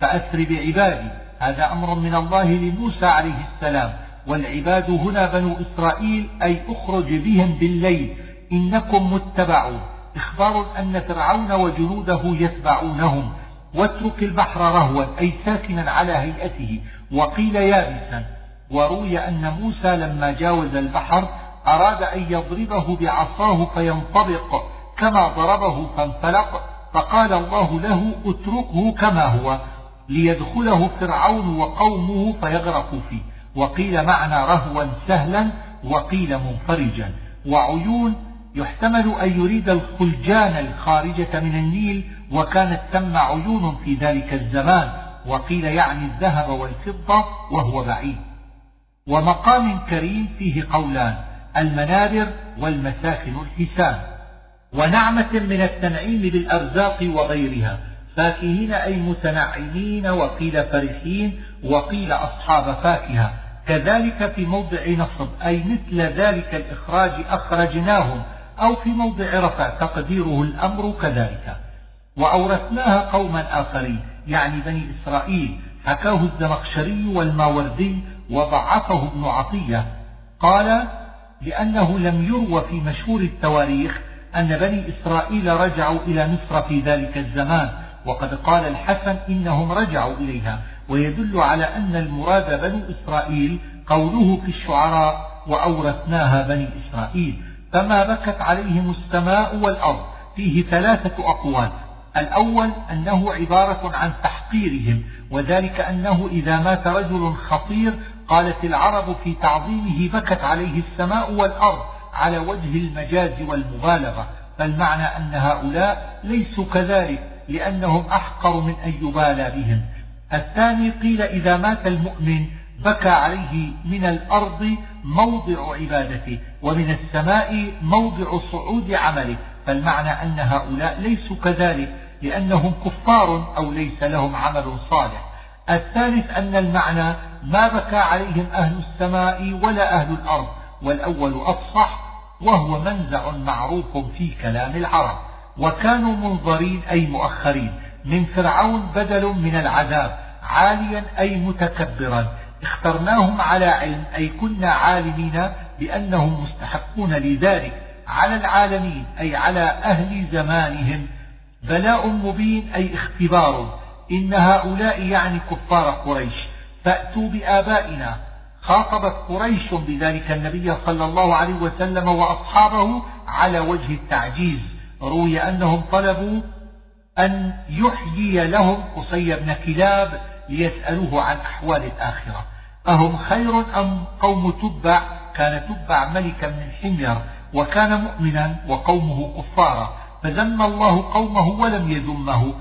[SPEAKER 1] فأسر بعبادي هذا أمر من الله لموسى عليه السلام. والعباد هنا بنو إسرائيل أي أخرج بهم بالليل إنكم متبعون. إخبار أن فرعون وجنوده يتبعونهم. واترك البحر رهوا أي ساكنا على هيئته. وقيل يابسا وروي أن موسى لما جاوز البحر أراد أن يضربه بعصاه فينطبق كما ضربه فانفلق فقال الله له اتركه كما هو ليدخله فرعون وقومه فيغرقوا فيه. وقيل معنى رهوا سهلا وقيل منفرجا. وعيون يحتمل أن يريد الخلجان الخارجة من النيل وكانت ثم عيون في ذلك الزمان وقيل يعني الذهب والفضة وهو بعيد. ومقام كريم فيه قولان المنابر والمساكن الحسان. ونعمة من التنعيم بالأرزاق وغيرها. فاكهين أي متنعمين وقيل فرحين وقيل أصحاب فاكهة. كذلك في موضع نصب أي مثل ذلك الإخراج أخرجناهم. أو في موضع رفع تقديره الأمر كذلك. وأورثناها قوما آخرين يعني بني إسرائيل. حكاه الزمخشري والماوردي وضعفه ابن عطية. قال لأنه لم يروى في مشهور التواريخ أن بني إسرائيل رجعوا إلى مصر في ذلك الزمان. وقد قال الحسن إنهم رجعوا إليها. ويدل على أن المراد بنو إسرائيل قوله في الشعراء وأورثناها بني إسرائيل. فما بكت عليهم السماء والأرض. فيه ثلاثة أقوال. الأول أنه عبارة عن تحقيرهم وذلك أنه إذا مات رجل خطير قالت العرب في تعظيمه بكت عليه السماء والأرض على وجه المجاز والمبالغة. فالمعنى أن هؤلاء ليسوا كذلك لأنهم أحقر من أن يبالى بهم. الثاني قيل إذا مات المؤمن بكى عليه من الأرض موضع عبادته ومن السماء موضع صعود عمله فالمعنى أن هؤلاء ليسوا كذلك لأنهم كفار أو ليس لهم عمل صالح. الثالث أن المعنى ما بكى عليهم أهل السماء ولا أهل الأرض. والأول أفصح وهو منزع معروف في كلام العرب. وكانوا منظرين أي مؤخرين. من فرعون بدل من العذاب عاليا أي متكبرا. اخترناهم على علم أي كنا عالمين بأنهم مستحقون لذلك على العالمين أي على أهل زمانهم. بلاء مبين أي اختبار. إن هؤلاء يعني كفار قريش. فأتوا بآبائنا. خاطبت قريش بذلك النبي صلى الله عليه وسلم وأصحابه على وجه التعجيز. روي أنهم طلبوا أن يحيي لهم قصي بن كلاب ليسألوه عن أحوال الآخرة. أهم خير أم قوم تبع كان تبع ملكا من حمير وكان مؤمنا وقومه كفارا فذم الله قومه ولم يذمه.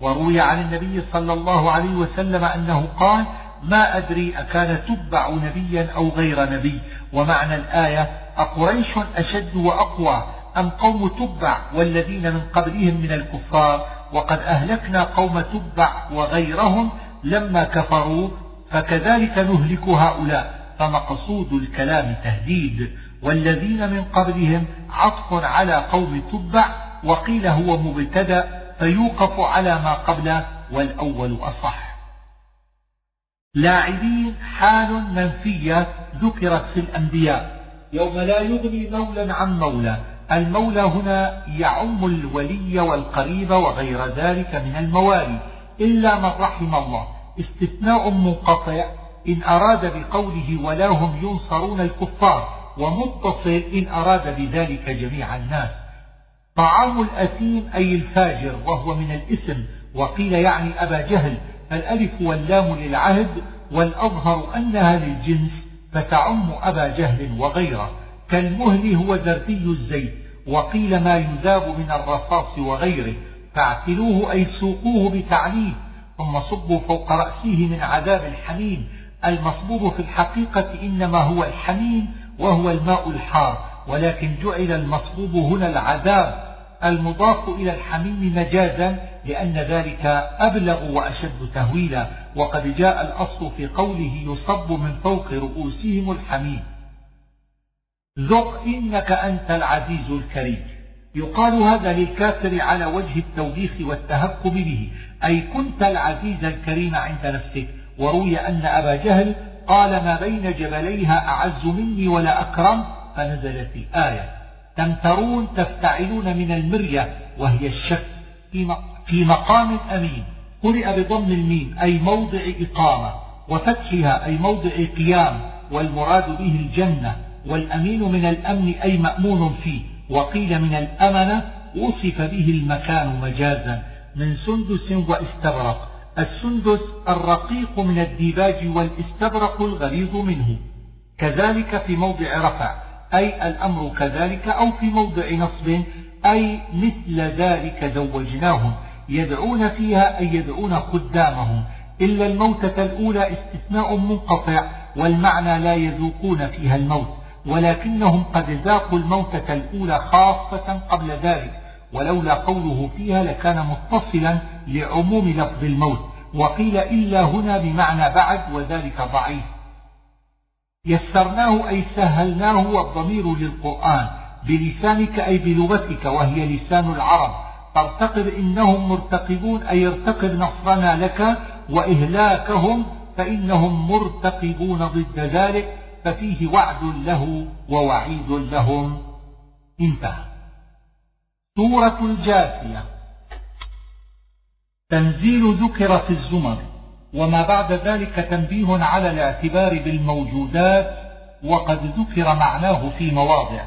[SPEAKER 1] وروي عن النبي صلى الله عليه وسلم أنه قال ما أدري أكان تبع نبيا أو غير نبي. ومعنى الآية أقريش أشد وأقوى أم قوم تبع والذين من قبلهم من الكفار وقد أهلكنا قوم تبع وغيرهم لما كفروا فكذلك نهلك هؤلاء فمقصود الكلام تهديد والذين من قبلهم عطف على قوم تبع وقيل هو مبتدأ فيوقف على ما قبله والأول أصح. لاعبين حال منفية ذكرت في الأنبياء. يوم لا يغني مولى عن مولى المولى هنا يعم الولي والقريب وغير ذلك من الموالي إلا من رحم الله. استثناء منقطع إن أراد بقوله ولا هم ينصرون الكفار ومتصل إن أراد بذلك جميع الناس. طعام الأثيم أي الفاجر وهو من الاسم وقيل يعني أبا جهل فالألف واللام للعهد والأظهر أنها للجنس فتعم أبا جهل وغيره. كالمهل هو زرتي الزيت وقيل ما يذاب من الرصاص وغيره فاعتلوه أي سوقوه بتعليم ثم صبوا فوق رأسه من عذاب الحميم المصبوب في الحقيقة إنما هو الحميم وهو الماء الحار ولكن جعل المصبوب هنا العذاب المضاف إلى الحميم مجازا لأن ذلك أبلغ وأشد تهويلا وقد جاء الأصل في قوله يصب من فوق رؤوسهم الحميم. ذق إنك أنت العزيز الكريم. يقال هذا للكافر على وجه التوبيخ والتهكم به. أي كنت العزيز الكريم عند نفسك. وروي أن أبا جهل قال ما بين جبليها أعز مني ولا أكرم. فنزلت الآية. تمترون تفتعلون من المرية وهي الشك في مقام أمين. قرئ بضم الميم أي موضع إقامة. وفتحها أي موضع قيام. والمراد به الجنة. والأمين من الأمن أي مأمون فيه. وقيل من الأمنة وصف به المكان مجازا من سندس واستبرق. السندس الرقيق من الديباج والاستبرق الغليظ منه. كذلك في موضع رفع أي الأمر كذلك أو في موضع نصب أي مثل ذلك زوجناهم. يدعون فيها أي يدعون قدامهم إلا الموتة الأولى استثناء منقطع والمعنى لا يذوقون فيها الموت. ولكنهم قد ذاقوا الموتة الأولى خاصة قبل ذلك ولولا قوله فيها لكان متصلا لعموم لفظ الموت وقيل إلا هنا بمعنى بعد وذلك ضعيف. يسرناه أي سهلناه والضمير للقرآن بلسانك أي بلغتك وهي لسان العرب. فارتقب إنهم مرتقبون أي ارتقب نصرنا لك وإهلاكهم فإنهم مرتقبون ضد ذلك. ففيه وعد له ووعيد لهم. انتهى. سورة الجاثية. تنزيل ذكر في الزمر وما بعد ذلك تنبيه على الاعتبار بالموجودات وقد ذكر معناه في مواضع.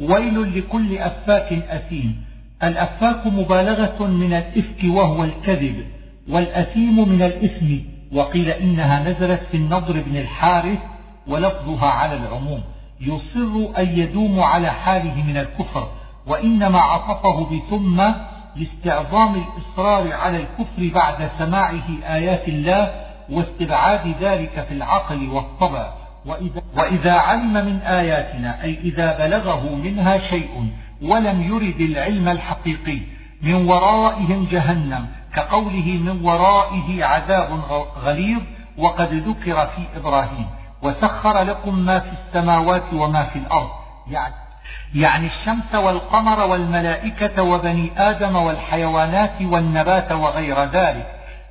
[SPEAKER 1] ويل لكل أفاك أثيم. الأفاك مبالغة من الإفك وهو الكذب والأثيم من الإثم. وقيل إنها نزلت في النضر بن الحارث ولفظها على العموم. يصر أن يدوم على حاله من الكفر وإنما عطفه بثم لاستعظام الإصرار على الكفر بعد سماعه آيات الله واستبعاد ذلك في العقل والطبع. وإذا, وإذا علم من آياتنا أي إذا بلغه منها شيء ولم يرد العلم الحقيقي من ورائهم جهنم كقوله من ورائه عذاب غليظ وقد ذكر في إبراهيم. وسخر لكم ما في السماوات وما في الأرض. يعني يعني الشمس والقمر والملائكة وبني آدم والحيوانات والنبات وغير ذلك.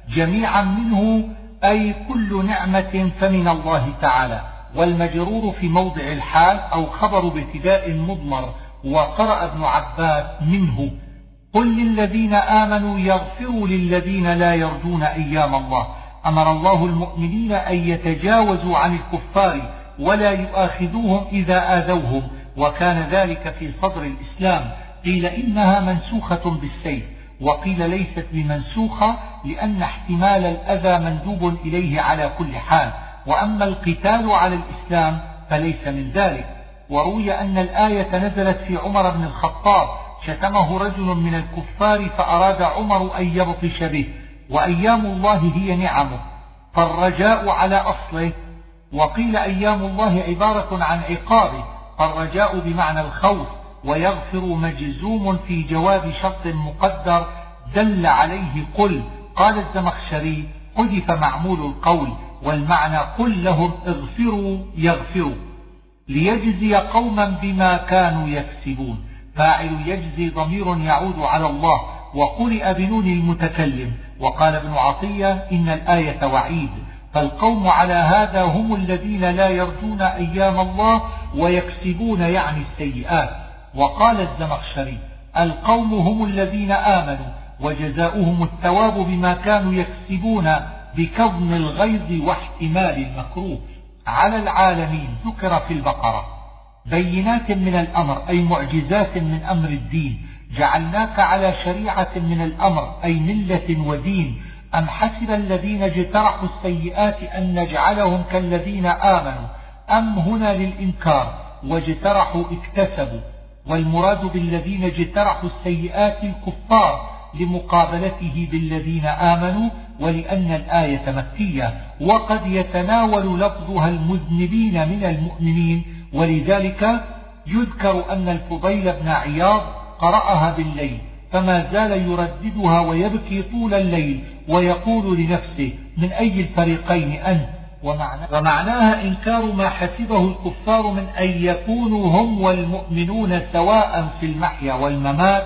[SPEAKER 1] جميعا منه أي كل نعمة فمن الله تعالى. والمجرور في موضع الحال أو خبر بابتداء مضمر. وقرأ ابن عباس منه قل للذين آمنوا يغفروا للذين لا يرجون أيام الله. أمر الله المؤمنين أن يتجاوزوا عن الكفار ولا يؤاخذوهم إذا آذوهم وكان ذلك في صدر الإسلام. قيل إنها منسوخة بالسيف وقيل ليست بمنسوخة لأن احتمال الأذى مندوب إليه على كل حال. وأما القتال على الإسلام فليس من ذلك. وروي أن الآية نزلت في عمر بن الخطاب شتمه رجل من الكفار فأراد عمر أن يبطش به. وأيام الله هي نعمه. فالرجاء على أصله. وقيل أيام الله عبارة عن عقابه. فالرجاء بمعنى الخوف. ويغفر مجزوم في جواب شرط مقدر دل عليه قل. قال الزمخشري حذف معمول القول. والمعنى قل لهم اغفروا يغفروا. ليجزي قوما بما كانوا يكسبون. فاعل يجزي ضمير يعود على الله. وقرئ بنون المتكلم وقال ابن عطية إن الآية وعيد فالقوم على هذا هم الذين لا يرجون أيام الله ويكسبون يعني السيئات. وقال الزمخشري القوم هم الذين آمنوا وجزاؤهم الثواب بما كانوا يكسبون بكظم الغيظ واحتمال المكروه. على العالمين ذكر في البقرة بينات من الأمر أي معجزات من أمر الدين جعلناك على شريعة من الأمر أي ملة ودين. أم حسب الذين اجترحوا السيئات أن نجعلهم كالذين آمنوا؟ أم هنا للإنكار؟ واجترحوا اكتسبوا. والمراد بالذين اجترحوا السيئات الكفار لمقابلته بالذين آمنوا ولأن الآية مكية. وقد يتناول لفظها المذنبين من المؤمنين ولذلك يذكر أن الفضيل بن عياض قرأها بالليل فما زال يرددها ويبكي طول الليل ويقول لنفسه من أي الفريقين أنت؟ ومعناها إنكار ما حسبه الكفار من أن يكونوا هم والمؤمنون سواء في المحيا والممات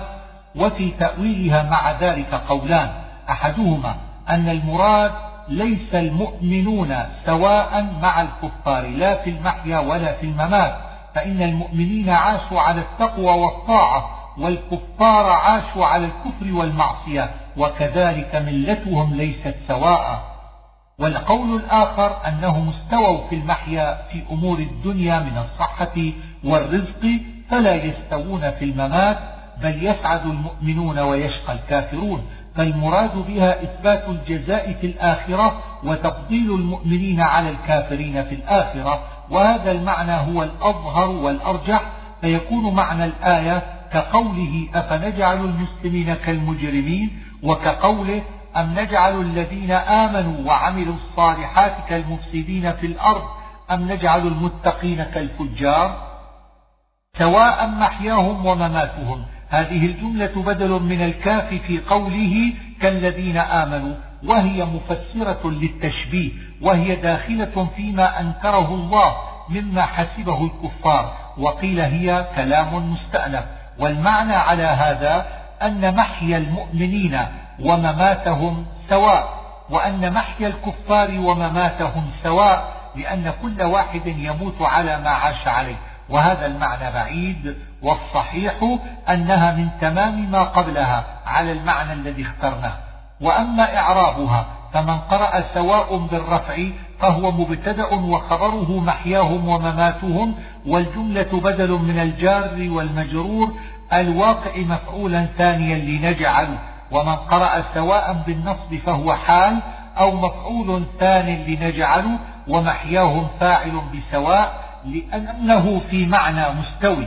[SPEAKER 1] وفي تأويلها مع ذلك قولان. أحدهما أن المراد ليس المؤمنون سواء مع الكفار لا في المحيا ولا في الممات فإن المؤمنين عاشوا على التقوى والطاعة والكفار عاشوا على الكفر والمعصية وكذلك ملتهم ليست سواء. والقول الآخر أنهم استووا في المحيا في أمور الدنيا من الصحة والرزق فلا يستوون في الممات بل يسعد المؤمنون ويشقى الكافرون. فالمراد بها إثبات الجزاء في الآخرة وتفضيل المؤمنين على الكافرين في الآخرة وهذا المعنى هو الأظهر والأرجح. فيكون معنى الآية كقوله أفنجعل المسلمين كالمجرمين وكقوله أم نجعل الذين آمنوا وعملوا الصالحات كالمفسدين في الأرض أم نجعل المتقين كالفجار سواء محياهم ومماتهم. هذه الجملة بدل من الكاف في قوله كالذين آمنوا وهي مفسرة للتشبيه وهي داخلة فيما أنكره الله مما حسبه الكفار وقيل هي كلام مستأنف. والمعنى على هذا أن محيا المؤمنين ومماتهم سواء وأن محيا الكفار ومماتهم سواء لأن كل واحد يموت على ما عاش عليه. وهذا المعنى بعيد والصحيح أنها من تمام ما قبلها على المعنى الذي اخترناه. وأما إعرابها فمن قرأ سواء بالرفع فهو مبتدأ وخبره محياهم ومماتهم والجملة بدل من الجار والمجرور الواقع مفعولا ثانيا لنجعل ومن قرأ سواء بالنصب فهو حال أو مفعول ثان لنجعل ومحياهم فاعل بسواء لأنه في معنى مستوي.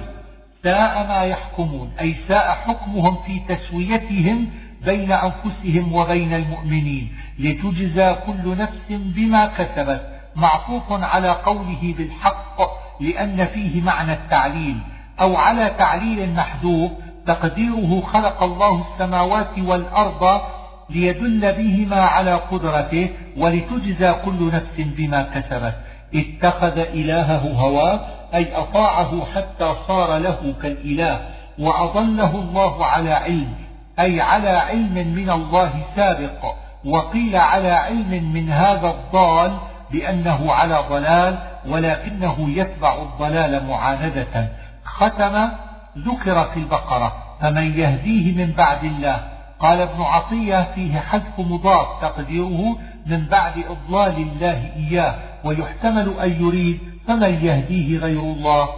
[SPEAKER 1] ساء ما يحكمون أي ساء حكمهم في تسويتهم بين أنفسهم وبين المؤمنين لتجزى كل نفس بما كسبت. معطوف على قوله بالحق لأن فيه معنى التعليل. أو على تعليل محذوف تقديره خلق الله السماوات والأرض ليدل بهما على قدرته ولتجزى كل نفس بما كسبت. اتخذ إلهه هواه أي أطاعه حتى صار له كالإله وأضله الله على علم. أي على علم من الله سابق وقيل على علم من هذا الضال بأنه على ضلال ولكنه يتبع الضلال معاندة. ختم ذكر في البقرة فمن يهديه من بعد الله. قال ابن عطية فيه حذف مضاف تقديره من بعد إضلال الله إياه ويحتمل أن يريد فمن يهديه غير الله.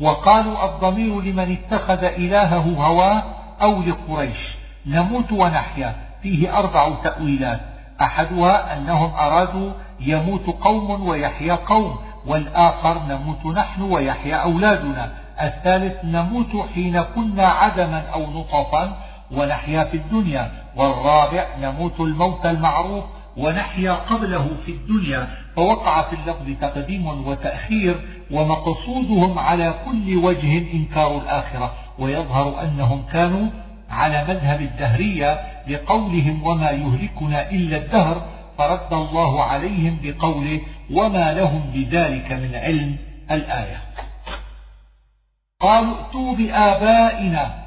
[SPEAKER 1] وقالوا الضمير لمن اتخذ إلهه هواه أو لقريش. نموت ونحيا. فيه أربع تأويلات. أحدها أنهم أرادوا يموت قوم ويحيا قوم والآخر نموت نحن ويحيا أولادنا. الثالث نموت حين كنا عدما أو نطفا ونحيا في الدنيا. والرابع نموت الموت المعروف ونحيا قبله في الدنيا. فوقع في اللفظ تقديم وتأخير ومقصودهم على كل وجه إنكار الآخرة. ويظهر أنهم كانوا على مذهب الدهرية لقولهم وما يهلكنا إلا الدهر فرد الله عليهم بقوله وما لهم بذلك من علم الآية. قالوا ائتوا بآبائنا